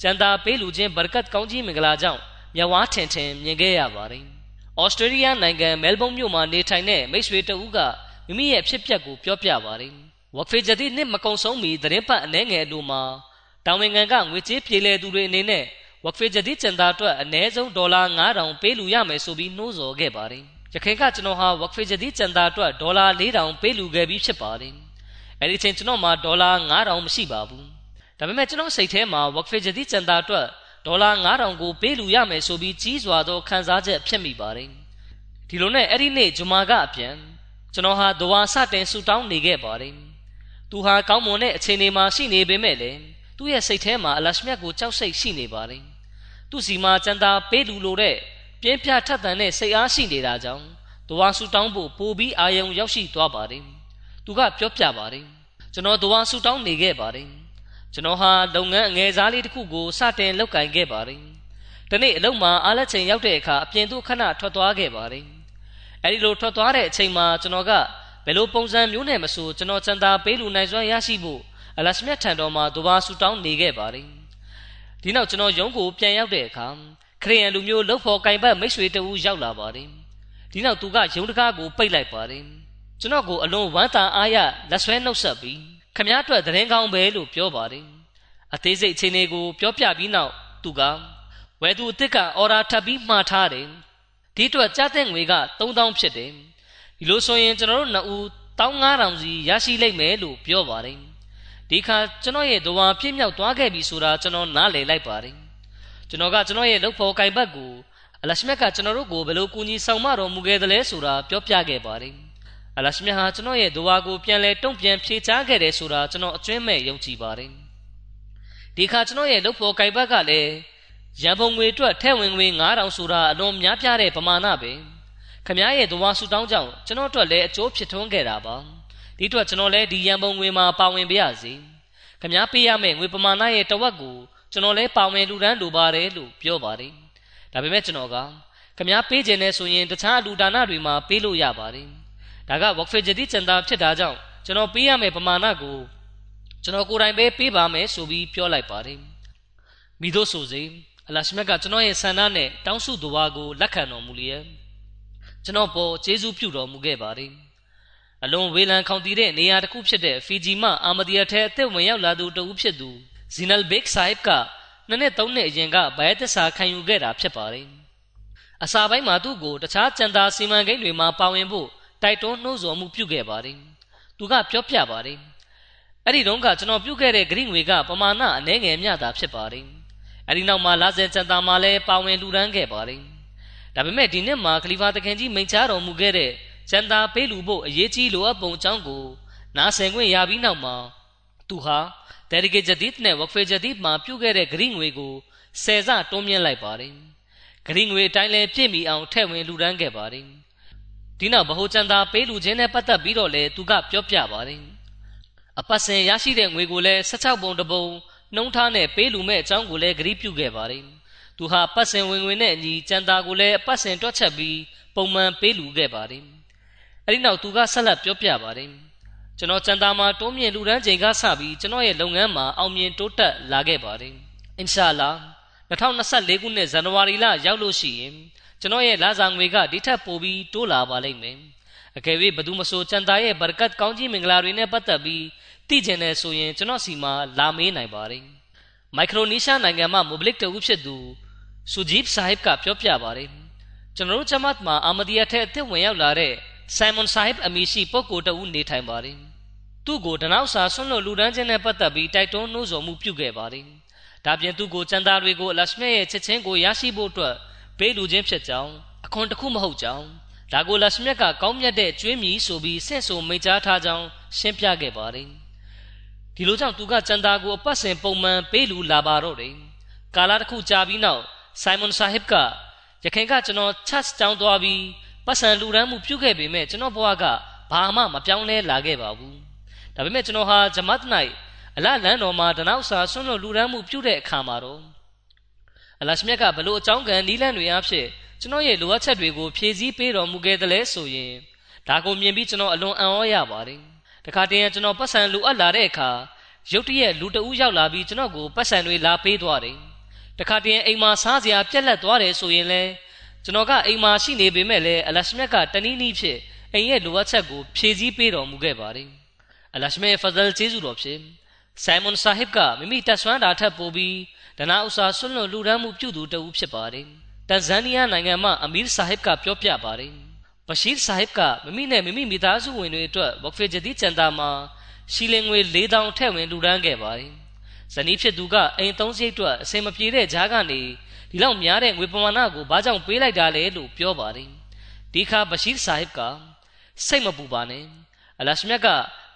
ကျန်တာပေးလူချင်းဘရကတ်ကောင်းကြီးမင်္ဂလာကြောင့် မြဝါထင်ထင်မြင်ခဲ့ရပါတယ်။ဩစတြေးလျနိုင်ငံမဲလ်ဘုန်းမြို့မှာနေထိုင်တဲ့မိတ်ဆွေတဦးကမိမိရဲ့ဖြစ်ပျက်ကိုပြောပြပါတယ်။ဝက်ဖေဂျတီနှစ်မကုံဆုံးမီသတင်းပတ်အနှဲငယ်တို့မှာတောင်ဝင်ငံကငွေကြေးပြေလည်သူတွေအနေနဲ့ဝက်ဖေဂျတီကျန်တာအတွက်အနည်းဆုံးဒေါ်လာ9000ပေးလူရမယ်ဆိုပြီးနှိုးဆော်ခဲ့ပါတယ်။ရခိုင်ကကျွန်တော်ဟာဝက်ဖေဂျတီကျန်တာအတွက်ဒေါ်လာ4000ပေးလူခဲ့ပြီးဖြစ်ပါတယ်။အဲ့ဒီချိန်ကျွန်တော်မှာဒေါ်လာ9000မရှိပါဘူးဒါပေမဲ့ကျွန်တော်စိတ်ထဲမှာ work fee ဂျတိစင်တာအတွက် ဒေါ်လာ9000ကိုပေးလူရမယ်ဆိုပြီးကြီးစွာသောခံစားချက်ဖြစ်မိပါတယ်ဒီလိုနဲ့အဲ့ဒီနေ့ဂျမာကအပြန်ကျွန်တော်ဟာဒဝါစတင်ဆူတောင်းနေခဲ့ပါတယ်သူဟာကောင်းမွန်တဲ့အခြေအနေမှာရှိနေပေမဲ့လည်းသူ့ရဲ့စိတ်ထဲမှာအလရှမြတ်ကိုကြောက်စိတ်ရှိနေပါတယ်သူ့စီမှာစံတာပေးလူလိုတဲ့ပြင်းပြထက်သန်တဲ့စိတ်အားရှိနေတာကြောင့်ဒဝါဆူတောင်းဖို့ပိုပြီးအာယုံရောက်ရှိသွားပါတယ်သူကပြောပြပါတယ်ကျွန်တော်ဒဝါဆူတောင်းနေခဲ့ပါတယ် ကျွန်တော်ဟာလုပ်ငန်းအငယ်စားလေးတစ်ခုကိုစတင်လုပ်ကင်ခဲ့ပါတယ်ဒီနေ့အလုပ်မှာအားလက်ချိန်ရောက်တဲ့အခါအပြင်သို့ခဏထွက်သွားခဲ့ပါတယ်အဲဒီလိုထွက်သွားတဲ့အချိန်မှာကျွန်တော်ကဘယ်လိုပုံစံမျိုးနဲ့မဆိုကျွန်တော်စံသာပေးလူနိုင်စွမ်းရရှိဖို့အလရှမြတ်ထံတော်မှာဒဝါဆူတောင်းနေခဲ့ပါတယ်ဒီနောက်ကျွန်တော်ရုံးကိုပြန်ရောက်တဲ့အခါခရိယန်လူမျိုးလှုပ်ဖော်ကင်ပတ်မိတ်ဆွေတဦးရောက်လာပါတယ်ဒီနောက်သူကရုံးတကားကိုပိတ်လိုက်ပါတယ်ကျွန်တော်ကိုအလွန်ဝမ်းသာအားရလက်ဆွဲနှုတ်ဆက်ပြီး ခမည်းတော်သတင်းကောင်းပဲလို့ပြောပါတယ်အသေးစိတ်အခြေအနေကို ပြောပြပြီးနောက်သူကဝယ်သူအစ်စ်ကအော်ဒါထပ်ပြီးမှားထားတယ်ဒီအတွက်ကြားတဲ့ငွေက3000ဖြစ်တယ်ဒီလိုဆိုရင်ကျွန်တော်တို့နှစ်ဦး15000စီရရှိလိမ့်မယ်လို့ပြောပါတယ်ဒီခါကျွန်တော်ရဲ့ဒဝါပြည့်မြောက်သွားခဲ့ပြီဆိုတာကျွန်တော်နားလည်လိုက်ပါတယ်ကျွန်တော်ကကျွန်တော်ရဲ့လုပ်ဖို့ကင်ဘတ်ကိုအလရှမြတ်ကကျွန်တော်တို့ကိုဘယ်လိုကူညီဆောင်မတော်မူခဲ့သလဲဆိုတာပြောပြခဲ့ပါတယ် အလရှမြတ်ဟာကျွန်တော်ရဲ့ဒဝါကိုပြန်လဲတုံ့ပြန်ဖြေချခဲ့တယ်ဆိုတာကျွန်တော်အကျွမ်းမဲ့ယုံကြည်ပါတယ်ဒီခါကျွန်တော်ရဲ့လုပ်ဖို့ကင်ဘတ်ကလည်းရန်ပုံငွေအတွက်ထဲဝင်ငွေ9000ဆိုတာအလွန်များပြားတဲ့ပမာဏပဲခမားရဲ့ဒဝါဆူတောင်းကြောင့်ကျွန်တော်အတွက်လည်းအကျိုးဖြစ်ထွန်းခဲ့တာပါဒီအတွက်ကျွန်တော်လည်းဒီရန်ပုံငွေမှာပါဝင်ပါရစေခမားပေးရမယ့်ငွေပမာဏရဲ့တဝက်ကိုကျွန်တော်လည်းပါဝင်လူဒန်းလိုပါတယ်လို့ပြောပါတယ်ဒါပေမဲ့ကျွန်တော်ကခမားပေးခြင်းနဲ့ဆိုရင်တခြားလူဒါနတွေမှာပေးလို့ရပါတယ် ဒါက work for jadi စံတာဖြစ်တာကြောင့်ကျွန်တော်ပေးရမယ့်ပမာဏကိုကျွန်တော်ကိုယ်တိုင်ပဲပေးပါမယ်ဆိုပြီးပြောလိုက်ပါတယ်မိတို့ဆိုစေအလရှမြတ်ကကျွန်တော်ရဲ့ဆန္ဒနဲ့တောင်းစုတော်ဝါကိုလက်ခံတော်မူလျက်ကျွန်တော်ပေါ်ကျေးဇူးပြုတော်မူခဲ့ပါတယ်အလွန်ဝေလံခေါင်တည်တဲ့နေရာတစ်ခုဖြစ်တဲ့ဖီဂျီမှအာမဒီယာထဲအသက်ဝင်ရောက်လာသူတဦးဖြစ်သူဇီနယ်ဘက်ဆိုင်ကနှစ်နှစ်သုံးနှစ်အရင်ကဘိုင်သစ္စာခံယူခဲ့တာဖြစ်ပါတယ်အစာပိုင်းမှာသူ့ကိုတခြားကြံသာစီမံကိန်းတွေမှာပါဝင်ဖို့ တိုက်တွန်းနှိုးဆော်မှုပြုခဲ့ပါတယ်သူကပြောပြပါတယ်အဲ့ဒီတုန်းကကျွန်တော်ပြုခဲ့တဲ့ဂရိငွေကပမာဏအနည်းငယ်မျှတာဖြစ်ပါတယ်အဲဒီနောက်မှာလာဇယ်စံတာမှာလည်းပါဝင်လူရန်ခဲ့ပါတယ်ဒါပေမဲ့ဒီနှစ်မှာခလီဖာတခင်ကြီးမိန့်ချတော်မူခဲ့တဲ့စံတာပေးလူဖို့အရေးကြီးလိုအပ်ပုံအကြောင်းကိုနားဆင်ခွင့်ရပြီးနောက်မှာသူဟာတရီကေဂျဒီဒ်နဲ့ဝက်ဖေဂျဒီဒ်မှာပြုခဲ့တဲ့ဂရိငွေကိုဆယ်ဆတွန်းမြင့်လိုက်ပါတယ်ဂရိငွေအတိုင်းလဲပြည့်မီအောင်ထည့်ဝင်လူရန်ခဲ့ပါတယ် ဒီနောက်ဗဟိုချန်တာပေးလူချင်းနဲ့ပတ်သက်ပြီးတော့လဲသူကပြောပြပါတယ်အပတ်စဉ်ရရှိတဲ့ငွေကိုလည်း16ပုံတပုံနှုံးထားနဲ့ပေးလူမဲ့အကြောင်းကိုလည်းဂရုပြုခဲ့ပါတယ်။သူဟာပတ်စင်ဝင်ဝင်နဲ့အညီကြံတာကိုလည်းပတ်စင်တွက်ချက်ပြီးပုံမှန်ပေးလူခဲ့ပါတယ်။အဲဒီနောက်သူကဆက်လက်ပြောပြပါတယ်။ကျွန်တော်ကြံတာမှာတိုးမြင့်လူဒန်းချိန်ကစပြီးကျွန်တော်ရဲ့လုပ်ငန်းမှာအောင်မြင်တိုးတက်လာခဲ့ပါတယ်။အင်ရှာလာ2024ခုနှစ်ဇန်နဝါရီလရောက်လို့ရှိရင် ကျွန်တော်ရဲ့လစာငွေကဒီထက်ပိုပြီးတိုးလာပါလိမ့်မယ်။အကယ်၍ဘယ်သူမဆိုကြံတာရဲ့ဘရကတ်ကောင်းကြီးမင်္ဂလာတွေနဲ့ပတ်သက်ပြီးသိကျင်တယ်ဆိုရင်ကျွန်တော်စီမှာလာမေးနိုင်ပါတယ်။မိုက်ခရိုနီးရှားနိုင်ငံမှာမိုဘလစ်တဦးဖြစ်သူဆူဂျီဘ်ဆာဟစ်ကပြောပြပါတယ်။ကျွန်တော်တို့ဂျမတ်မှာအာမဒီယာထဲအသစ်ဝင်ရောက်လာတဲ့ဆိုင်မွန်ဆာဟစ်အမည်ရှိပုဂ္ဂိုလ်တဦးနေထိုင်ပါတယ်။သူ့ကိုဒနောက်စာဆွန့်လွတ်လူဒန်းခြင်းနဲ့ပတ်သက်ပြီးတိုက်တွန်းနှိုးဆော်မှုပြုခဲ့ပါတယ်။ဒါပြင်သူ့ကိုစံသားတွေကိုအလရှမြရဲ့ချက်ချင်းကိုရရှိဖို့အတွက် ပေးလူချင်းဖြစ်ကြောင်းအခွန်တစ်ခုမဟုတ်ကြောင်းဒါကိုလရှမြတ်ကကောင်းမြတ်တဲ့ကျွေးမြီဆိုပြီးဆင့်ဆိုမိန့်ကြားထားကြောင်းရှင်းပြခဲ့ပါတယ်။ဒီလိုကြောင့်သူကကျန်တာကိုအပတ်စဉ်ပုံမှန်ပေးလူလာပါတော့တယ်ကာလာတစ်ခုကြာပြီးနောက်ဆိုင်မွန်ဆာဟစ်ကရခိုင်ကကျွန်တော်ချတ်တောင်းသွားပြီးပတ်စံလူရန်မှုပြုခဲ့ပေမဲ့ကျွန်တော်ဘဝကဘာမှမပြောင်းလဲလာခဲ့ပါဘူးဒါပေမဲ့ကျွန်တော်ဟာဂျမတ်၌အလလန်တော်မှာတနောက်စာဆွန့်လွတ်လူရန်မှုပြုတဲ့အခါမှာတော့ အလရှမြတ်ကဘလို့အကြောင်းကံနီးလန့်တွေအဖြစ်ကျွန်တော်ရဲ့လိုအပ်ချက်တွေကိုဖြည့်ဆည်းပေးတော်မူခဲ့တယ်လဲဆိုရင်ဒါကိုမြင်ပြီးကျွန်တော်အလွန်အံ့ဩရပါတယ်တခါတည်းကျွန်တော်ပတ်စံလိုအပ်လာတဲ့အခါရုတ်တရက်လူတဦးရောက်လာပြီးကျွန်တော်ကိုပတ်စံတွေလာပေးသွားတယ်တခါတည်းအိမ်မှာစားစရာပြက်လက်သွားတယ်ဆိုရင်လဲကျွန်တော်ကအိမ်မှာရှိနေပေမဲ့လည်းအလရှမြတ်ကတနည်းနည်းဖြင့်အိမ်ရဲ့လိုအပ်ချက်ကိုဖြည့်ဆည်းပေးတော်မူခဲ့ပါတယ်အလရှမြတ်ဖဇလ်ကျေးဇူးတော်ဖြင့် ဆိုင်မွန်ဆာဟစ်ကမိမိတက်ဆွမ်းတာထက်ပိုပြီးဒနာဥစာဆွလွန်လူဒန်းမှုပြုသူတဦးဖြစ်ပါတယ်တန်ဇန်နီးယားနိုင်ငံမှအမီးဆာဟစ်ကပြောပြပါတယ်ဘရှိဆာဟစ်ကမိမိနဲ့မိမိမိသားစုဝင်တွေအတွက်ဝက်ဖေဂျဒီချန်တာမှာရှီလင်ငွေ၄000ထည့်ဝင်လူဒန်းခဲ့ပါတယ်။ဇနီးဖြစ်သူကအိမ်သုံးစိတ်အတွက်အစင်မပြေတဲ့ကြားကနေဒီလောက်များတဲ့ငွေပမာဏကိုဘာကြောင့်ပေးလိုက်တာလဲလို့ပြောပါတယ်။ဒီခါဘရှိဆာဟစ်ကစိတ်မပူပါနဲ့။အလရှမြတ်က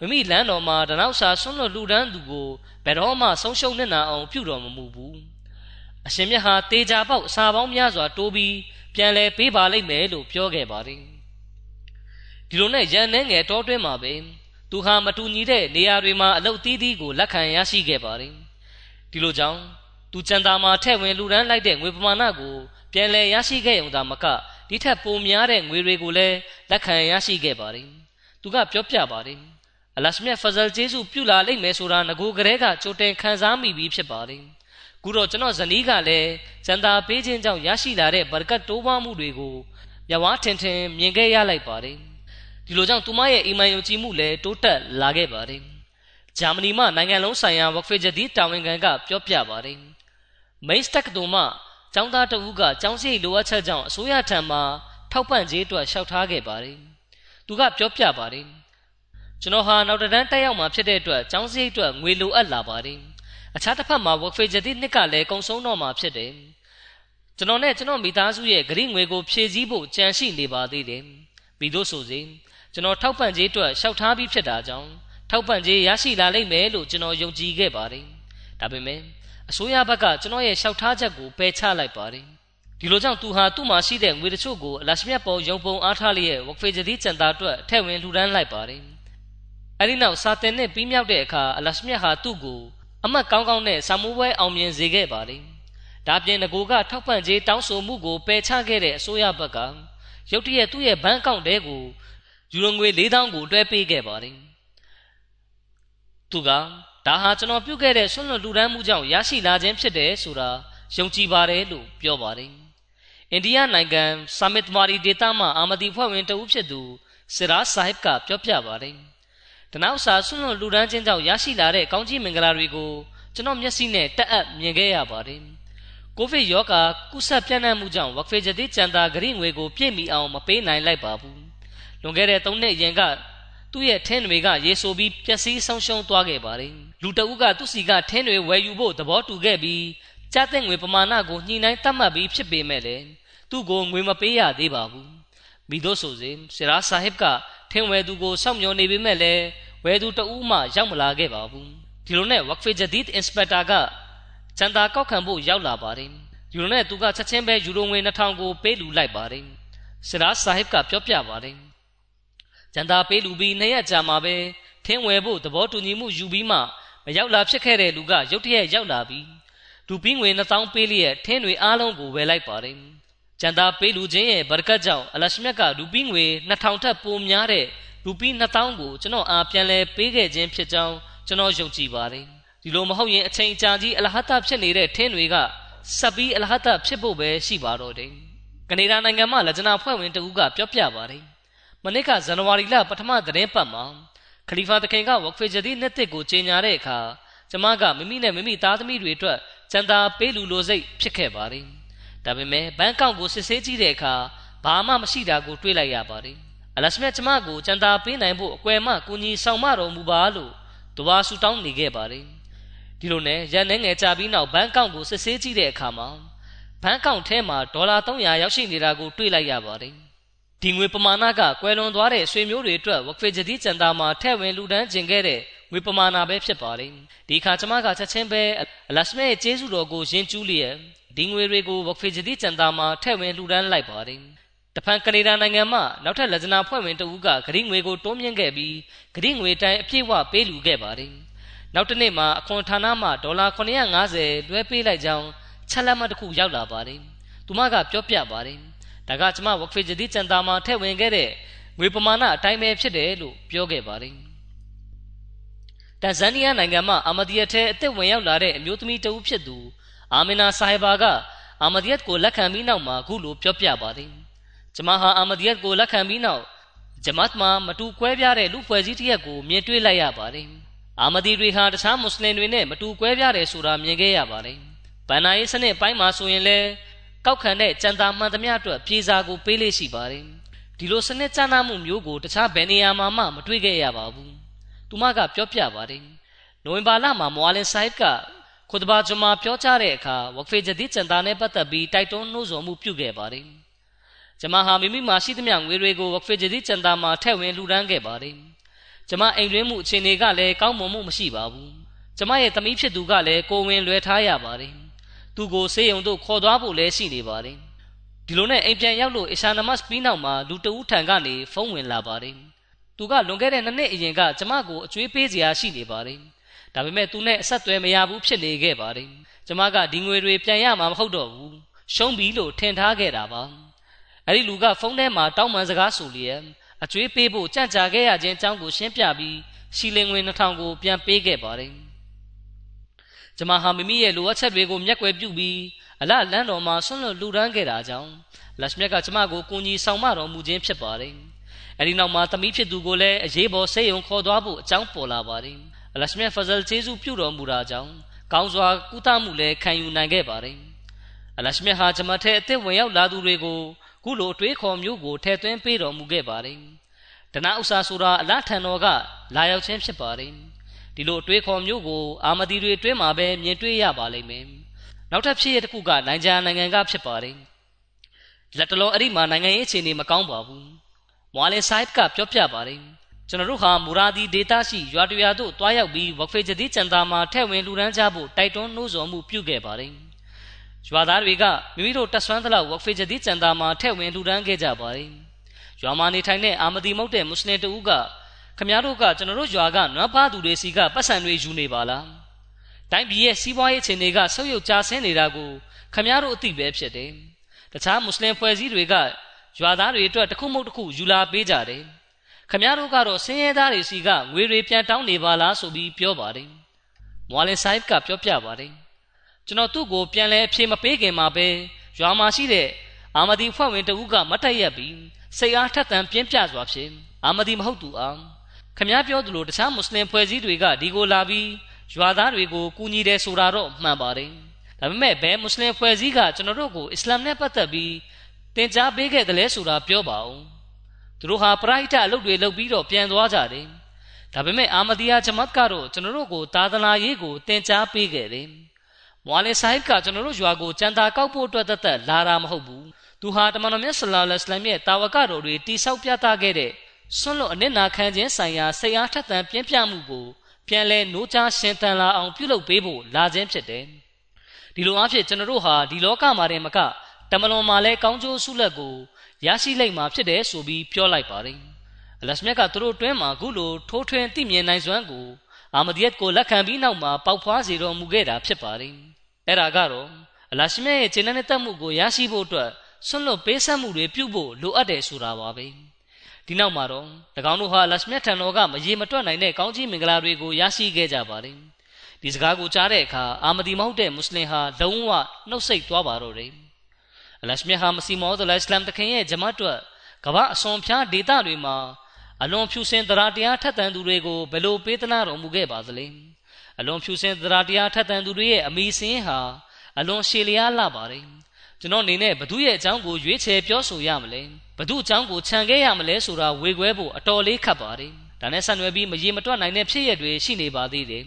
မိမိလမ်းတော်မှာတနောက်စာဆွန့်လွတ်လူဒန်းသူကိုဘယ်တော့မှဆုံးရှုံးနေနာအောင်ပြုတော်မမူဘူး။အရှင်မြတ်ဟာတေချာပေါက်အစာပေါင်းများစွာတိုးပြီးပြန်လဲပေးပါလိမ့်မယ်လို့ပြောခဲ့ပါတယ်။ဒီလိုနဲ့ရန်နှဲငယ်တောတွင်းမှာပဲသူဟာမတူညီတဲ့နေရာတွေမှာအလုတ်သီးသီးကိုလက်ခံရရှိခဲ့ပါတယ်ဒီလိုကြောင့်သူကြံတာမှာထည့်ဝင်လူဒန်းလိုက်တဲ့ငွေပမာဏကိုပြန်လည်ရရှိခဲ့ုံသာမကဒီထက်ပိုများတဲ့ငွေတွေကိုလည်းလက်ခံရရှိခဲ့ပါတယ်သူကပြောပြပါတယ် အလရှမြတ်ဖဇလ်ဂျေစုပြုလာလိမ့်မယ်ဆိုတာငကိုကလေးကကြိုတင်ခံစားမိပြီးဖြစ်ပါတယ်ခုတော့ကျွန်တော်ဇနီးကလည်းစံတာပေးခြင်းကြောင့်ရရှိလာတဲ့ဘရကတ်တိုးပွားမှုတွေကိုမြဝါထင်ထင်မြင်ခဲ့ရလိုက်ပါတယ်ဒီလိုကြောင့်သူမရဲ့အီမန်ယုံကြည်မှုလည်းတိုးတက်လာခဲ့ပါတယ်ဂျာမနီမှနိုင်ငံလုံးဆိုင်ရာဝက်ဖေဂျဒီတာဝန်ခံကပြောပြပါတယ်မိတ်စတက်တူမှចောင်းသားတဦးကចောင်းစရိတ်လိုအပ်ချက်ကြောင့်အစိုးရထံမှထောက်ပံ့ကြေးအတွက်လျှောက်ထားခဲ့ပါတယ်။သူကပြောပြပါတယ်။ ကျွန်တော်ဟာနောက်တန်းတက်ရောက်မှာဖြစ်တဲ့အတွက်ចောင်းစရိတ်အတွက်ငွေလိုအပ်လာပါတယ်။အခြားတစ်ဖက်မှာ work free ဂျတိနှစ်ကလည်းကုံဆုံးတော့မှာဖြစ်တယ်။ကျွန်တော်နဲ့ကျွန်တော်မိသားစုရဲ့ဂရိငွေကိုဖြည့်ဆည်းဖို့ကြံရှိနေပါသေးတယ်။ပြီးလို့ဆိုစဉ်ကျွန်တော်ထောက်ပံ့ကြေးအတွက်လျှောက်ထားပြီးဖြစ်တာကြောင့်ထောက်ပံ့ကြေးရရှိလာလိမ့်မယ်လို့ကျွန်တော်ယုံကြည်ခဲ့ပါတယ်။ဒါပေမဲ့အစိုးရဘက်ကကျွန်တော်ရဲ့လျှောက်ထားချက်ကိုပယ်ချလိုက်ပါတယ်။ဒီလိုကြောင့်သူဟာသူ့မှာရှိတဲ့ငွေတချို့ကိုအလရှမြတ်ပေါ်ယုံပုံအားထားလျက်ဝက်ဖေဂျဒီကျန်တာအတွက်ထည့်ဝင်လှူဒန်းလိုက်ပါတယ်။ အဲဒီနောက်စာတင်နဲ့ပြီးမြောက်တဲ့အခါအလရှမြတ်ဟာသူ့ကိုအမတ်ကောင်းကောင်းနဲ့စာမိုးပွဲအောင်မြင်စေခဲ့ပါတယ်။ဒါပြင်ငကိုကထောက်ပံ့ကြေးတောင်းဆိုမှုကိုပယ်ချခဲ့တဲ့အစိုးရဘက်ကရုတ်တရက်သူ့ရဲ့ဘဏ်အကောင့်ထဲကိုယူရိုငွေ4000ကိုတွဲပေးခဲ့ပါတယ်။သူကဒါဟာကျွန်တော်ပြုတ်ခဲ့တဲ့ဆွန့်လွတ်လူဒန်းမှုကြောင့်ရရှိလာခြင်းဖြစ်တယ်ဆိုတာယုံကြည်ပါတယ်လို့ပြောပါတယ်။အိန္ဒိယနိုင်ငံဆာမစ်မာရီဒေသမှာအာမဒီဖွဲ့ဝင်တဦးဖြစ်သူစစ်ရာဆာဟစ်ကပြောပြပါတယ်။ တနောက်စာဆွန့်လွတ်လူဒန်းခြင်းကြောင့်ရရှိလာတဲ့ကောင်းကြီးမင်္ဂလာတွေကိုကျွန်တော်မျက်စိနဲ့တက်အပ်မြင်ခဲ့ရပါတယ်။ကိုဗစ်ရောဂါကုသပြန့်နှံ့မှုကြောင့်ဝက်ဖေဂျတိကျန်တာဂရိငွေကိုပြည့်မီအောင်မပေးနိုင်လိုက်ပါဘူး။လွန်ခဲ့တဲ့၃နှစ်ရင်ကသူ့ရဲ့ထင်းတွေကရေဆိုပြီးပျက်စီးဆုံးရှုံးသွားခဲ့ပါတယ်လူတအုပ်ကသူ့စီကထင်းတွေဝယ်ယူဖို့သဘောတူခဲ့ပြီးကြားတဲ့ငွေပမာဏကိုညှိနှိုင်းသတ်မှတ်ပြီးဖြစ်ပေမဲ့လည်းသူ့ကိုငွေမပေးရသေးပါဘူးမိတို့ဆိုစဉ်ဆရာဆာဟစ်ကထင်းဝယ်သူကိုစောင့်မျှော်နေပေမဲ့လည်း ဝယ်သူတအုပ်မှရောက်မလာခဲ့ပါဘူးဒီလိုနဲ့ Waqf Jadid Inspector ကစံတာကောက်ခံဖို့ရောက်လာပါတယ်ဒီလိုနဲ့သူကချက်ချင်းပဲယူရိုငွေ2000ကိုပေးလူလိုက်ပါတယ်ဆရာဆာဟစ်ကပြောပြပါတယ်ကျန်တာပေးလူပြီးနှစ်ရက်ကြာမှပဲထင်းဝယ်ဖို့သဘောတူညီမှုယူပြီးမှမရောက်လာဖြစ်ခဲ့တဲ့လူကရုတ်တရက်ရောက်လာပြီးဒူပင်းငွေ2000ပေးလျက်ထင်းတွေအားလုံးကိုဝယ်လိုက်ပါတယ်။ကျန်တာပေးလူချင်းရဲ့ဘရကတ်ကြောင့်အလရှမြတ်ကဒူပင်းငွေ2000ထက်ပိုများတဲ့ ဒူပင်း2000ကိုကျွန်တော်အားပြန်လဲပေးခဲ့ခြင်းဖြစ်ကြောင်းကျွန်တော်ယုံကြည်ပါတယ်။ဒီလိုမဟုတ်ရင်အချိန်ကြာကြီးအလဟတဖြစ်နေတဲ့ထင်းတွေကဆက်ပြီးအလဟတဖြစ်ဖို့ပဲရှိပါတော့တယ်။ကနေဒါနိုင်ငံမှာလဂျနာဖွဲ့ဝင်တဦးကပြောပြပါတယ်မနစ်ကဇန်နဝါရီလပထမသတင်းပတ်မှာခလီဖာတခင်ကဝက်ဖေဂျဒီနှစ်တစ်ကိုကြေညာတဲ့အခါကျမကမိမိနဲ့မိမိသားသမီးတွေအတွက်စံတာပေးလူလိုစိတ်ဖြစ်ခဲ့ပါတယ်။ဒါပေမဲ့ဘန်းကောက်ကိုစစ်ဆေးကြည့်တဲ့အခါဘာမှမရှိတာကိုတွေ့လိုက်ရပါတယ်။ အလရှမြတ်ကျမကိုစံတာပေးနိုင်ဖို့အကွယ်မှကူညီဆောင်မတော်မူပါလို့တဝါဆူတောင်းနေခဲ့ပါတယ်။ဒီလိုနဲ့ရန်နေငယ်ကြပြီးနောက်ဘန်းကောက်ကိုစစ်ဆေးကြည့်တဲ့အခါမှာဘန်းကောက်ထဲမှာဒေါ်လာ300ရောက်ရှိနေတာကိုတွေ့လိုက်ရပါတယ်။ဒီငွေပမာဏကကွယ်လွန်သွားတဲ့ဆွေမျိုးတွေအတွက်ဝက်ဖေဂျဒီကျန်တာမှာထည့်ဝင်လူဒန်းကျင်ခဲ့တဲ့ငွေပမာဏပဲဖြစ်ပါတယ်ဒီခါကျမကချက်ချင်းပဲအလတ်မဲရဲ့ကျေးဇူးတော်ကိုယဉ်ကျူးလျက်ဒီငွေတွေကိုဝက်ဖေဂျဒီကျန်တာမှာထည့်ဝင်လူဒန်းလိုက်ပါတယ် တဖန်ကနေဒါနိုင်ငံမှနောက်ထပ်လက်ကျနာဖွဲ့ဝင်တဦးကဂရိငွေကိုတိုးမြင့်ခဲ့ပြီးဂရိငွေတိုင်းအပြည့်အဝပေးလူခဲ့ပါတယ်နောက်တစ်နေ့မှာအခွန်ဌာနမှဒေါ်လာ950လွှဲပေးလိုက်ကြောင်းချက်လက်မှတ်တစ်ခုရောက်လာပါတယ်သူမကပြောပြပါတယ်ဒါကကျမဝက်ဖေဂျဒီကျန်တာမှာထည့်ဝင်ခဲ့တဲ့ငွေပမာဏအတိုင်းပဲဖြစ်တယ်လို့ပြောခဲ့ပါတယ်တန်ဇန်နီးယားနိုင်ငံမှာအာမဒီယတ်ထဲအသက်ဝင်ရောက်လာတဲ့အမျိုးသမီးတဦးဖြစ်သူအာမီနာဆာဟီဘာကအာမဒီယတ်ကိုလက်ခံပြီးနောက်မှာအခုလိုပြောပြပါတယ် ကျမဟာအာမဒီယတ်ကိုလက်ခံပြီးနောက်ဂျမတ်မှာမတူကွဲပြားတဲ့လူဖွဲ့စည်းတစ်ရပ်ကိုမြင်တွေ့လိုက်ရပါတယ်အာမဒီတွေဟာတခြားမွတ်စလင်တွေနဲ့မတူကွဲပြားတယ်ဆိုတာမြင်ခဲ့ရပါတယ်ဗန်နာရေးစနစ်ပိုင်းမှာဆိုရင်လည်းကောက်ခံတဲ့ကြံသာမှန်သမျှအတွက်ပြေစာကိုပေးလေးရှိပါတယ်ဒီလိုစနစ်ကျနာမှုမျိုးကိုတခြားဘယ်နေရာမှာမှမတွေ့ခဲ့ရပါဘူးသူမကပြောပြပါတယ်နိုဝင်ဘာလမှာမွာလင်ဆိုင်ကခုဒဘာဂျမာပြောကြားတဲ့အခါဝက်ဖေဂျဒီကျန်တာနဲ့ပတ်သက်ပြီးတိုက်တွန်းနှိုးဆော်မှုပြုခဲ့ပါတယ် ဂျမာဟာမိမိမှာရှိသမျှငွေတွေကိုဝက်ဖေဂျဒီကျန်တာမှာထည့်ဝင်လှူဒန်းခဲ့ပါတယ်ဂျမာအိမ်တွင်းမှုအခြေအနေကလည်းကောင်းမွန်မှုမရှိပါဘူးဂျမရဲ့သမီးဖြစ်သူကလည်းကိုဝင်လွယ်ထားရပါတယ်သူကိုဆေးရုံတို့ခေါ်သွားဖို့လည်းရှိနေပါတယ်ဒီလိုနဲ့အိမ်ပြန်ရောက်လို့အရှာနမတ်ပြီးနောက်မှာလူတဦးထံကနေဖုန်းဝင်လာပါတယ်သူကလွန်ခဲ့တဲ့နှစ်နှစ်အရင်ကကျမကိုအကျွေးပေးစရာရှိနေပါတယ်ဒါပေမဲ့သူနဲ့အဆက်အသွယ်မရဘူးဖြစ်နေခဲ့ပါတယ်ကျမကဒီငွေတွေပြန်ရမှာမဟုတ်တော့ဘူးရှုံးပြီလို့ထင်ထားခဲ့တာပါ အဲ့ဒီလူကဖုန်းထဲမှာတောင်းပန်စကားဆိုလျက်အကျွေးပေးဖို့ကြံ့ကြာခဲ့ရခြင်းအကြောင်းကိုရှင်းပြပြီးရှီလင်ငွေ2000ကိုပြန်ပေးခဲ့ပါတယ်ကျမဟာမိမိရဲ့လိုအပ်ချက်တွေကိုမျက်ကွယ်ပြုပြီးအလလန်းတော်မှာဆွန့်လွတ်လူဒန်းခဲ့တာကြောင့်လက်ရှမြတ်ကကျမကိုကူညီဆောင်မတော်မူခြင်းဖြစ်ပါတယ်။အဲဒီနောက်မှာသမီးဖြစ်သူကိုလည်းအရေးပေါ်ဆေးရုံခေါ်သွားဖို့အကြောင်းပေါ်လာပါတယ်။လက်ရှမြတ်ဖဇလ်ကျေးဇူးပြုတော်မူတာကြောင့်ကောင်းစွာကုသမှုလည်းခံယူနိုင်ခဲ့ပါတယ်။အလရှမြတ်ဟာဂျမတ်ထဲအသစ်ဝင်ရောက်လာသူတွေကို ခုလိုအတွေးခေါ်မျိုးကိုထည့်သွင်းပေးတော်မူခဲ့ပါတယ်။ဒနာဥစာဆိုတာအလားထံတော်ကလာရောက်ခြင်းဖြစ်ပါတယ်။ဒီလိုအတွေးခေါ်မျိုးကိုအာမဒီတွေအတွင်းမှာပဲမြင်တွေ့ရပါလိမ့်မယ်။နောက်ထပ်ဖြစ်ရတဲ့ခုကနိုင်ဂျာနိုင်ငံကဖြစ်ပါတယ်။လက်တလုံးအဲ့ဒီမှာနိုင်ငံရေးအခြေအနေမကောင်းပါဘူး။မွာလင်ဆိုင်ကပြောပြပါတယ်။ကျွန်တော်တို့ဟာမူရာဒီဒေတာရှိရွာတရွာတို့တွားရောက်ပြီးဝက်ဖေဂျဒီကျန်တာမှာထဲ့ဝင်လူရန်ကြဖို့တိုက်တွန်းနှိုးဆော်မှုပြုခဲ့ပါတယ်။ ရွာသားတွေကမိမိတို့တက်ဆွမ်းသလောက်ဝက်ဖေဂျဒီကျန်တာမှာထဲ့ဝင်လှူဒန်းခဲ့ကြပါတယ်။ရွာမှာနေထိုင်တဲ့အာမဒီမုတ်တဲ့မွတ်စလင်တဦးကခမည်းတော်ကကျွန်တော်တို့ရွာကနွမ်းဖားသူတွေစီကပတ်စံတွေယူနေပါလား။တိုင်းပြည်ရဲ့စီးပွားရေးအခြေအနေကဆုပ်ယုပ်ကျဆင်းနေတာကိုခမည်းတော်အသိပဲဖြစ်တယ်။တခြားမွတ်စလင်ဖွဲ့စည်းတွေကရွာသားတွေအတွက်တစ်ခုမဟုတ်တစ်ခုယူလာပေးကြတယ်။ခမည်းတော်ကတော့ဆင်းရဲသားတွေစီကငွေတွေပြန်တောင်းနေပါလားဆိုပြီးပြောပါတယ်။မွာလင်ဆိုင်ကပြောပြပါတယ်။ ကျွန်တော်သူ့ကိုပြန်လဲအဖြေမပေးခင်မှာပဲရွာမှာရှိတဲ့အာမဒီဖွဲ့ဝင်တဦးကမတ်တက်ရက်ပြီးစိတ်အားထက်သန်ပြင်းပြစွာဖြင့်အာမဒီမဟုတ်သူအောင်ခမည်းပြောသလိုတခြားမွတ်စလင်ဖွဲ့စည်းတွေကဒီကိုလာပြီးရွာသားတွေကိုကူညီတယ်ဆိုတာတော့မှန်ပါတယ်ဒါပေမဲ့ဘယ်မွတ်စလင်ဖွဲ့စည်းကကျွန်တော်တို့ကိုအစ္စလာမ်နဲ့ပတ်သက်ပြီးသင်ကြားပေးခဲ့တယ်လဲဆိုတာပြောပါဦးသူတို့ဟာပရိုက်တာအလုပ်တွေလုပ်ပြီးတော့ပြန်သွားကြတယ်ဒါပေမဲ့အာမဒီယာဂျမတ်ကတော့ကျွန်တော်တို့ကိုသာသနာရေးကိုသင်ကြားပေးခဲ့တယ် မွာလင်ဆိုင်ကကျွန်တော်တို့ရွာကိုကြံတာကောက်ဖို့အတွက်တသက်လာတာမဟုတ်ဘူးသူဟာတမန်တော်မြတ်ဆလာလဟ်အလိုင်းရဲ့တာဝကတော်တွေတိဆောက်ပြသခဲ့တဲ့ဆွန့်လွတ်အနစ်နာခံခြင်းဆိုင်ရာစိတ်အားထက်သန်ပြင်းပြမှုကိုပြန်လဲနိုးချရှင်သန်လာအောင်ပြုလုပ်ပေးဖို့လာခြင်းဖြစ်တယ်ဒီလိုအဖြစ်ကျွန်တော်တို့ဟာဒီလောကမှာတည်းမကတမလွန်မှာလဲကောင်းကျိုးဆုလက်ကိုရရှိလိမ့်မှာဖြစ်တယ်ဆိုပြီးပြောလိုက်ပါတယ်အလရှမြတ်ကသူတို့တွင်းမှာခုလိုထိုးထွင်းသိမြင်နိုင်စွမ်းကိုအာမဒီယတ်ကိုလက်ခံပြီးနောက်မှာပေါက်ဖွားစေတော်မူခဲ့တာဖြစ်ပါတယ် အဲ့ဒါကတော့အလရှိမြတ်ရဲ့ခြေနှံနဲ့တက်မှုကိုရရှိဖို့အတွက်ဆွန့်လွတ်ပေးဆက်မှုတွေပြုဖို့လိုအပ်တယ်ဆိုတာပါပဲဒီနောက်မှာတော့၎င်းတို့ဟာအလရှိမြတ်ထံတော်ကမရေမတွက်နိုင်တဲ့ကောင်းကြီးမင်္ဂလာတွေကိုရရှိခဲ့ကြပါတယ်ဒီစကားကိုကြားတဲ့အခါအာမဒီမဟုတ်တဲ့မွတ်စလင်ဟာလုံးဝနှုတ်ဆက်သွားပါတော့တယ်အလရှိမြတ်ဟာမစီမောဒ်အလ္လာမ်တခင်ရဲ့ဂျမတ်တို့ကမ္ဘာအစွန်ဖျားဒေသတွေမှာအလွန်ဖြူစင်တရားတရားထက်သန်သူတွေကိုဘယ်လိုပေးသနာတော်မူခဲ့ပါသလဲ အလွန်ဖြူစင်သဒ္ဓတရားထက်သန်သူတွေရဲ့အမိစင်းဟာအလွန်ရှည်လျားလှပါတယ်ကျွန်တော်အနေနဲ့ဘသူရဲ့အကြောင်းကိုရွေးချယ်ပြောဆိုရမလဲဘသူအကြောင်းကိုခြံခဲ့ရမလဲဆိုတာဝေခွဲဖို့အတော်လေးခက်ပါတယ်ဒါနဲ့ဆက်နွယ်ပြီးမရေမတွက်နိုင်တဲ့ဖြစ်ရပ်တွေရှိနေပါသေးတယ်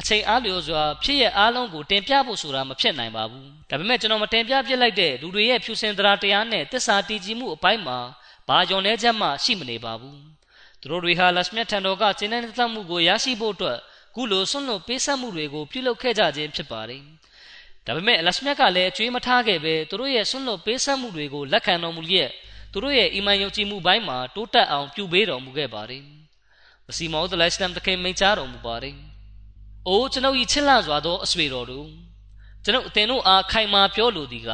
အချိန်အားလျော်စွာဖြစ်ရအားလုံးကိုတင်ပြဖို့ဆိုတာမဖြစ်နိုင်ပါဘူးဒါပေမဲ့ကျွန်တော်မတင်ပြပြလိုက်တဲ့လူတွေရဲ့ဖြူစင်သဒ္ဓတရားနဲ့တစ္ဆာတည်ကြည်မှုအပိုင်းမှာဘာကြောင့်လဲချက်မှရှိမနေပါဘူးသူတို့တွေဟာလက်မြတ်ထံတော်ကကျင်းတဲ့သတ်မှုကိုရရှိဖို့အတွက် ခုလိုဆွန့်လွတ်ပေးဆက်မှုတွေကိုပြုလုပ်ခဲ့ကြခြင်းဖြစ်ပါတယ်။ဒါပေမဲ့အလရှမြတ်ကလည်းအကျွေးမထားခဲ့ပဲသူတို့ရဲ့ဆွန့်လွတ်ပေးဆက်မှုတွေကိုလက်ခံတော်မူလျက်သူတို့ရဲ့အီမန်ယုံကြည်မှုပိုင်းမှာတိုးတက်အောင်ပြုပေးတော်မူခဲ့ပါတယ်။မစီမောဒ်လိုင်စလမ်တခင်မိန့်ကြားတော်မူပါတယ်။အိုးကျွန်ုပ်၏ချစ်လှစွာသောအဆွေတော်တို့ကျွန်ုပ်အသင်တို့အားခိုင်မာပြောလိုသည်က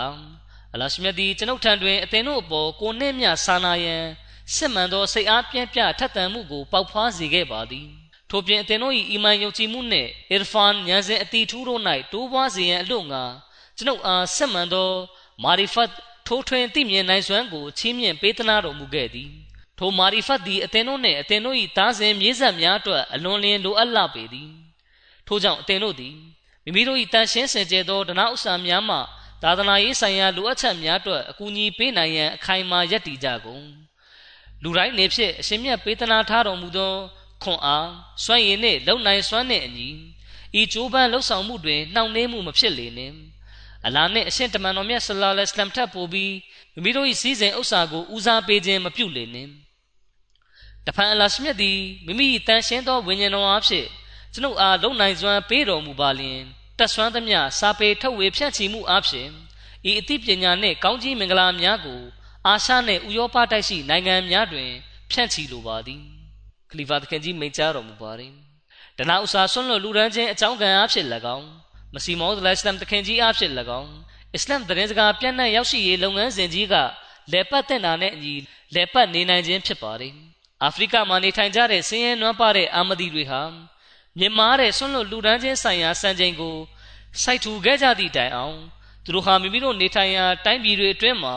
အလရှမြတ်သည်ကျွန်ုပ်ထံတွင်အသင်တို့အပေါ်ကိုနှင့်မြဆာနာယံစစ်မှန်သောစိတ်အားပြင်းပြထက်သန်မှုကိုပေါက်ဖွားစေခဲ့ပါသည်။ ထို့ပြင်အသင်တို့၏အီမန်ယုံကြည်မှုနှင့်အီရဖန်ဉာဏ်စဉ်အတီထူးတို့၌တိုးပွားစေရန်အလို့ငါကျွန်ုပ်အားဆက်မှန်သော မာရီဖတ်ထိုးထွင်းသိမြင်နိုင်စွမ်းကိုချီးမြှင့်ပေးသနာတော်မူခဲ့သည်ထိုမာရီဖတ်သည်အသင်တို့နှင့်အသင်တို့၏သားစဉ်မြေးဆက်များအတွက်အလွန်လင်းလိုအပ်လာပေသည်ထို့ကြောင့်အသင်တို့သည်မိမိတို့၏တန်ရှင်းစင်ကြယ်သောဒနာဥစ္စာများမှသာသနာရေးဆိုင်ရာလိုအပ်ချက်များအတွက်အကူအညီပေးနိုင်ရန်အခိုင်အမာယက်တည်ကြကုန်လူတိုင်းနေဖြင့်အရှင်မြတ်ပေးသနာထားတော်မူသော ခွန်အားစွမ်းရည်နှင့်လုံနိုင်စွမ်းနှင့်အညီဤကြိုးပမ်းလှုပ်ဆောင်မှုတွင်နှောင့်နှေးမှုမဖြစ်လေနှင့်အလာနှင့်အရှင်တမန်တော်မြတ်ဆလ္လာလဟ်အလัยဟိထပ်ပို့ပြီးမိမိတို့၏စီးစိမ်ဥစ္စာကိုဦးစားပေးခြင်းမပြုလေနှင့်တဖန်အလရှမြတ်သည်မိမိတန်ရှင်းသောဝိညာဉ်တော်အားဖြင့်ကျွန်ုပ်အားလုံနိုင်စွမ်းပေးတော်မူပါလျင်တက်ဆွမ်းသမျှစာပေထုတ်ဝေဖြန့်ချီမှုအားဖြင့်ဤအသိပညာနှင့်ကောင်းကြီးမင်္ဂလာများကို အာရှနှင့်ဥရောပတိုက်ရှိနိုင်ငံများတွင်ဖြန့်ချီလိုပါသည် ခလီဖာသခင်ကြီးမိန့်ကြားတော်မူပါတယ်။ဒနာဥစာဆွန့်လွတ်လူရန်ချင်းအကြောင်းကံအဖြစ်၎င်းမစီမောဒ်လိုင်စလမ်သခင်ကြီးအဖြစ်၎င်းအစ္စလမ်သတင်းစကားပြန့်နှံ့ရောက်ရှိရေးလုပ်ငန်းစဉ်ကြီးကလေပတ်တဲ့နာနဲ့အညီလေပတ်နေနိုင်ခြင်းဖြစ်ပါတယ်။အာဖရိကမှာနေထိုင်ကြတဲ့ဆင်းရဲနွမ်းပါတဲ့အာမဒီတွေဟာမြန်မာတဲ့ဆွန့်လွတ်လူဒန်းချင်းဆိုင်ရာစံချိန်ကိုစိုက်ထူခဲ့ကြသည့်တိုင်အောင်သူတို့ဟာမိမိတို့နေထိုင်ရာတိုင်းပြည်တွေအတွင်းမှာ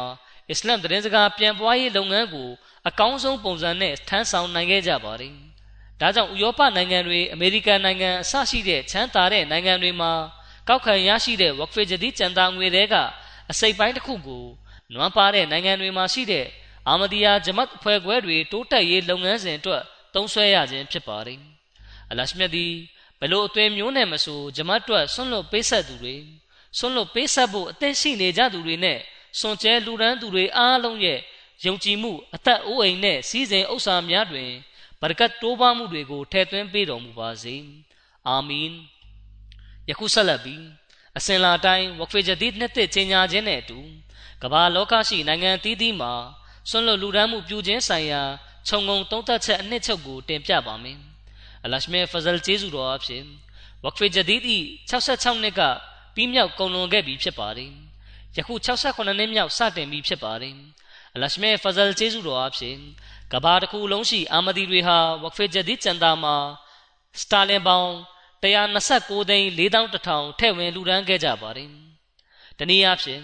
အစ္စလမ်သတင်းစကားပြန်ပွားရေးလုပ်ငန်းကိုအကောင်းဆုံးပုံစံနဲ့ထမ်းဆောင်နိုင်ခဲ့ကြပါတယ်။ဒါကြောင့်ဥရောပနိုင်ငံတွေအမေရိကန်နိုင်ငံအစရှိတဲ့ချမ်းသာတဲ့နိုင်ငံတွေမှာကောက်ခံရရှိတဲ့ work free ဂျဒီကျန်တာငွေတွေကအအစိပ်ပိုင်းတစ်ခုကိုနွမ်းပါတဲ့နိုင်ငံတွေမှာရှိတဲ့အာမဒီယာဂျမတ်ဖွဲ့ခွဲတွေတိုးတက်ရေးလုပ်ငန်းစဉ်အတွက်သုံးစွဲရခြင်းဖြစ်ပါတယ်အလရှမြတ်သည်ဘလို့အသွင်မျိုးနဲ့မဆိုဂျမတ်အတွက်ဆွန့်လွတ်ပေးဆက်သူတွေဆွန့်လွတ်ပေးဆက်ဖို့အသင့်ရှိနေကြသူတွေနဲ့ စွန်ကျဲလူရန်သူတွေအားလုံးရဲ့ယုံကြည်မှုအသက်အိုးအိမ်နဲ့စီးစိမ်ဥစ္စာများတွင်ဘရကတ်တိုးပွားမှုတွေကိုထည့်သွင်းပေးတော်မူပါစေအာမင်ယခုဆက်လက်ပြီးအစဉ်လာတိုင်းဝကဖေဂျဒီဒ်နှစ်သက်ကြီးညာခြင်းနဲ့အတူကမ္ဘာလောကရှိနိုင်ငံသီးသီးမှာဆွန့်လွတ်လူဒန်းမှုပြုခြင်းဆိုင်ရာခြုံငုံသုံးသပ်ချက်အနှစ်ချုပ်ကိုတင်ပြပါမယ်အလရှမေဖဇလ်ကျေးဇူးတော်အဖြစ်ဝကဖေဂျဒီဒ်ဤ66နှစ်ကပြီးမြောက်ကုန်လွန်ခဲ့ပြီဖြစ်ပါတယ် ယခု68နှစ်မြောက်စတင်ပြီဖြစ်ပါတယ်အလရှမေဖဇလ်ကျေးဇူးတော်အဖြစ်ကဘာတစ်ခုလုံးရှိအာမဒီတွေဟာဝကဖေဂျဒီကျန်တာမှာစတာလင်ပေါင်129သိန်း4100ထည့်ဝင်လူဒန်းခဲ့ကြပါတယ်။တနည်းအားဖြင့်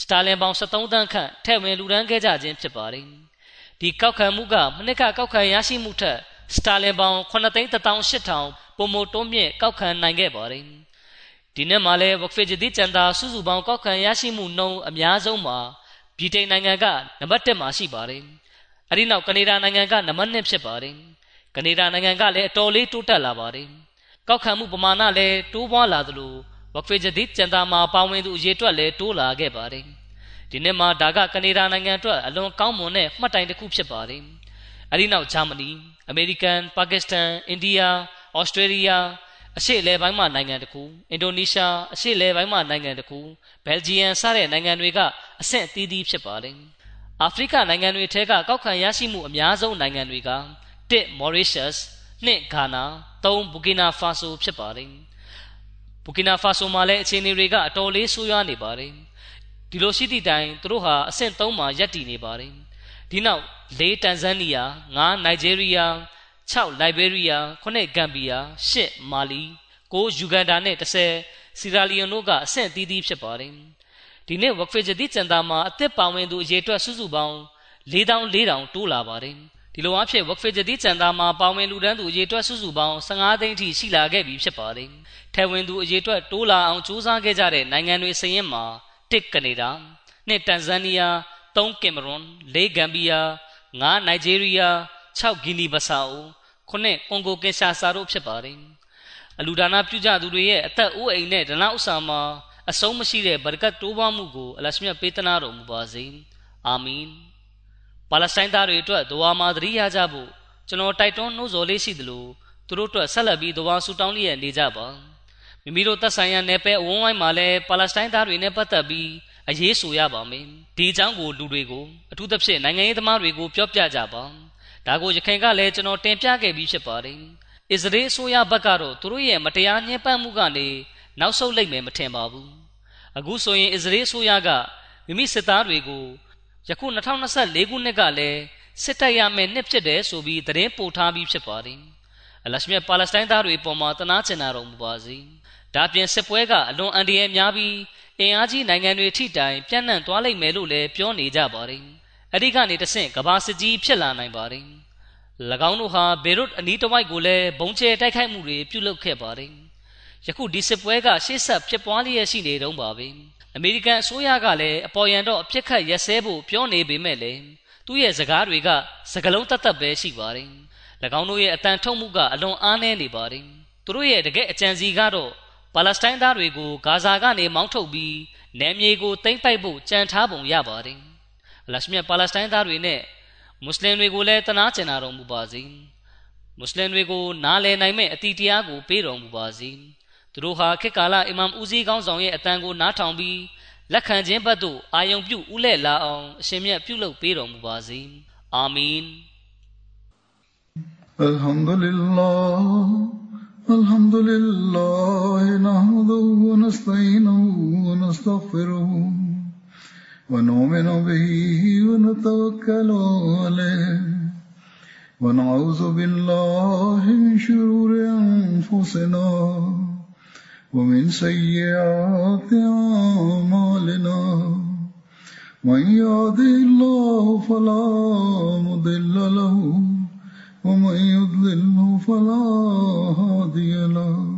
စတာလင်ပေါင်73သန်းခန့်ထည့်ဝင်လူဒန်းခဲ့ကြခြင်းဖြစ်ပါတယ်။ဒီကောက်ခံမှုကမနစ်ကကောက်ခံရရှိမှုထက်စတာလင်ပေါင်9,18000ပုံမတွန်းမြင့်ကောက်ခံနိုင်ခဲ့ပါတယ်။ ဒီနေ့မှလည်းဝကဖေဂျဒီကျန်တာစုစုပေါင်းကောက်ခံရရှိမှုနှုန်းအများဆုံးမှာဗြိတိန်နိုင်ငံကနံပါတ်1မှာရှိပါတယ်။အဲဒီနောက်ကနေဒါနိုင်ငံကနံပါတ်1ဖြစ်ပါတယ်ကနေဒါနိုင်ငံကလည်းအတော်လေးတိုးတက်လာပါတယ်ကောက်ခံမှုပမာဏလည်းတိုးပွားလာသလိုဝက်ဖေဂျဒီကျန်တာမှာပါဝင်သူအရေအတွက်လည်းတိုးလာခဲ့ပါတယ်ဒီနှစ်မှာဒါကကနေဒါနိုင်ငံအတွက်အလွန်ကောင်းမွန်တဲ့မှတ်တိုင်တစ်ခုဖြစ်ပါတယ်အဲဒီနောက်ဂျာမနီအမေရိကန်ပါကစ္စတန်အိန္ဒိယဩစတြေးလျ အရှေ့အလယ်ပိုင်းမှနိုင်ငံတခုအင်ဒိုနီးရှားအရှေ့အလယ်ပိုင်းမှနိုင်ငံတခုဘယ်လ်ဂျီယံစတဲ့နိုင်ငံတွေကအဆင့်အသီးသီးဖြစ်ပါတယ်အာဖရိကနိုင်ငံတွေထဲကကောက်ခံရရှိမှုအများဆုံးနိုင်ငံတွေက1 Mauritius 2 Ghana 3 Burkina Faso ဖြစ်ပါတယ်။ Burkina Faso မှာလည်းအခြေအနေတွေကအတော်လေးဆိုးရွားနေပါတယ်။ဒီလိုရှိသည့်တိုင်သူတို့ဟာအဆင့်3မှာရပ်တည်နေပါတယ်။ဒီနောက်၄တန်ဇန်နီးယား9နိုင်ဂျီးရီးယား 6လိုက်ဘေးရီးယား9ဂမ်ဘီယာ10မာလီ9ယူဂန်ဒါနဲ့10စီရာလီယွန်တို့ကအဆင့်အသီးသီးဖြစ်ပါတယ်။ဒီနေ့ဝက်ဖေဂျဒီကျန်တာမှာအသက်ပါဝင်သူအရေအတွက်စုစုပေါင်း4400တိုးလာပါတယ်ဒီလိုအဖြစ်ဝက်ဖေဂျဒီကျန်တာမှာပါဝင်လူတန်းသူအရေအတွက်စုစုပေါင်း15သိန်းထိရှိလာခဲ့ပြီဖြစ်ပါတယ်ထဲဝင်သူအရေအတွက်တိုးလာအောင်စူးစမ်းခဲ့ကြတဲ့နိုင်ငံတွေစရင်မှာ1ကနေဒါ2တန်ဇန်နီးယား3ကင်မရွန်4ဂမ်ဘီယာ5နိုင်ဂျီးရီးယား6ဂီနီဘဆာအို 9ကွန်ဂိုကင်ရှာဆာတို့ဖြစ်ပါတယ်အလူဒါနာပြုကြသူတွေရဲ့အသက်အိုးအိမ်နဲ့ဒနာဥစ္စာမှာအဆုံးမရှိတဲ့ဘရကတ်တိုးပွားမှုကိုအလရှမြတ်ပေးသနာတော်မူပါစေအာမင်ပါလက်စတိုင်းသားတွေအတွက်ဒွါမာသတိရကြဖို့ကျွန်တော်တိုက်တွန်းနှိုးဆော်လေးရှိသလိုသူတို့အတွက်ဆက်လက်ပြီးဒွါဆူတောင်းလျက်နေကြပါမိမိတို့သက်ဆိုင်ရာနယ်ပယ်အဝန်းဝိုင်းမှာလည်းပါလက်စတိုင်းသားတွေနဲ့ပတ်သက်ပြီးအရေးဆိုရပါမယ်ဒီအကြောင်းကိုလူတွေကိုအထူးသဖြင့်နိုင်ငံရေးသမားတွေကိုပြောပြကြပါ ဒါကိုရခိုင်ကလည်းကျွန်တော်တင်ပြခဲ့ပြီးဖြစ်ပါတယ်အစ္စရေးအစိုးရဘက်ကတော့သူတို့ရဲ့မတရားညှဉ်းပန်းမှုကနေနောက်ဆုတ်လိုက်မယ်မထင်ပါဘူးအခုဆိုရင်အစ္စရေးအစိုးရကမိမိစစ်သားတွေကိုယခု2024ခုနှစ်ကလည်းစစ်တပ်ရမယ်နှစ်ဖြစ်တယ်ဆိုပြီးသတင်းပို့ထားပြီးဖြစ်ပါတယ်အလရှမြတ်ပါလက်စတိုင်းသားတွေပေါ်မှာတနာကျင်နာတော်မူပါစေဒါပြင်စစ်ပွဲကအလွန်အန္တရာယ်များပြီးအင်အားကြီးနိုင်ငံတွေထိတိုင်ပြန့်နှံ့သွားလိမ့်မယ်လို့လည်းပြောနေကြပါတယ် အဲ့ဒီကနေတဆင့်ကဘာစစ်ကြီးဖြစ်လာနိုင်ပါတယ်၎င်းတို့ဟာဘေရွတ်အနီးတစ်ဝိုက်ကိုလည်းဘုံကျဲတိုက်ခိုက်မှုတွေပြုလုပ်ခဲ့ပါတယ်ယခုဒီစစ်ပွဲကရှေ့ဆက်ဖြစ်ပွားလျက်ရှိနေတုန်းပါပဲအမေရိကန်အစိုးရကလည်းအပေါ်ယံတော့အပြစ်ခတ်ရက်စဲဖို့ပြောနေပေမဲ့လည်းသူ့ရဲ့စကားတွေကစကလုံးတတ်တတ်ပဲရှိပါတယ်၎င်းတို့ရဲ့အတန်ထုတ်မှုကအလွန်အားနည်းနေပါတယ်သူတို့ရဲ့တကယ်အကြံစီကတော့ပါလက်စတိုင်းသားတွေကိုဂါဇာကနေမောင်းထုတ်ပြီးနယ်မြေကိုသိမ်းပိုက်ဖို့ကြံထားပုံရပါတယ် အလရှမြတ်ပါလက်စတိုင်းသားတွေနဲ့မွတ်စလင်တွေကိုလည်းတနာကျင်နာတော်မူပါစေမွတ်စလင်တွေကိုနားလည်နိုင်မဲ့အတီတရားကိုပေးတော်မူပါစေသူတို့ဟာခေတ်ကာလအီမမ်ဦးစီးကောင်းဆောင်ရဲ့အတန်ကိုနားထောင်ပြီးလက်ခံခြင်းဘက်သို့အာယုံပြုဥလဲ့လာအောင်အရှင်မြတ်ပြုလုပ်ပေးတော်မူပါစေအာမင် الحمد لله الحمد لله نحمده ونستعينه ونستغفره ونؤمن به ونتوكل عليه. ونعوذ بالله من شرور أنفسنا ومن سيئات أعمالنا. من يهده الله فلا مضل له ومن يضلله فلا هادي له.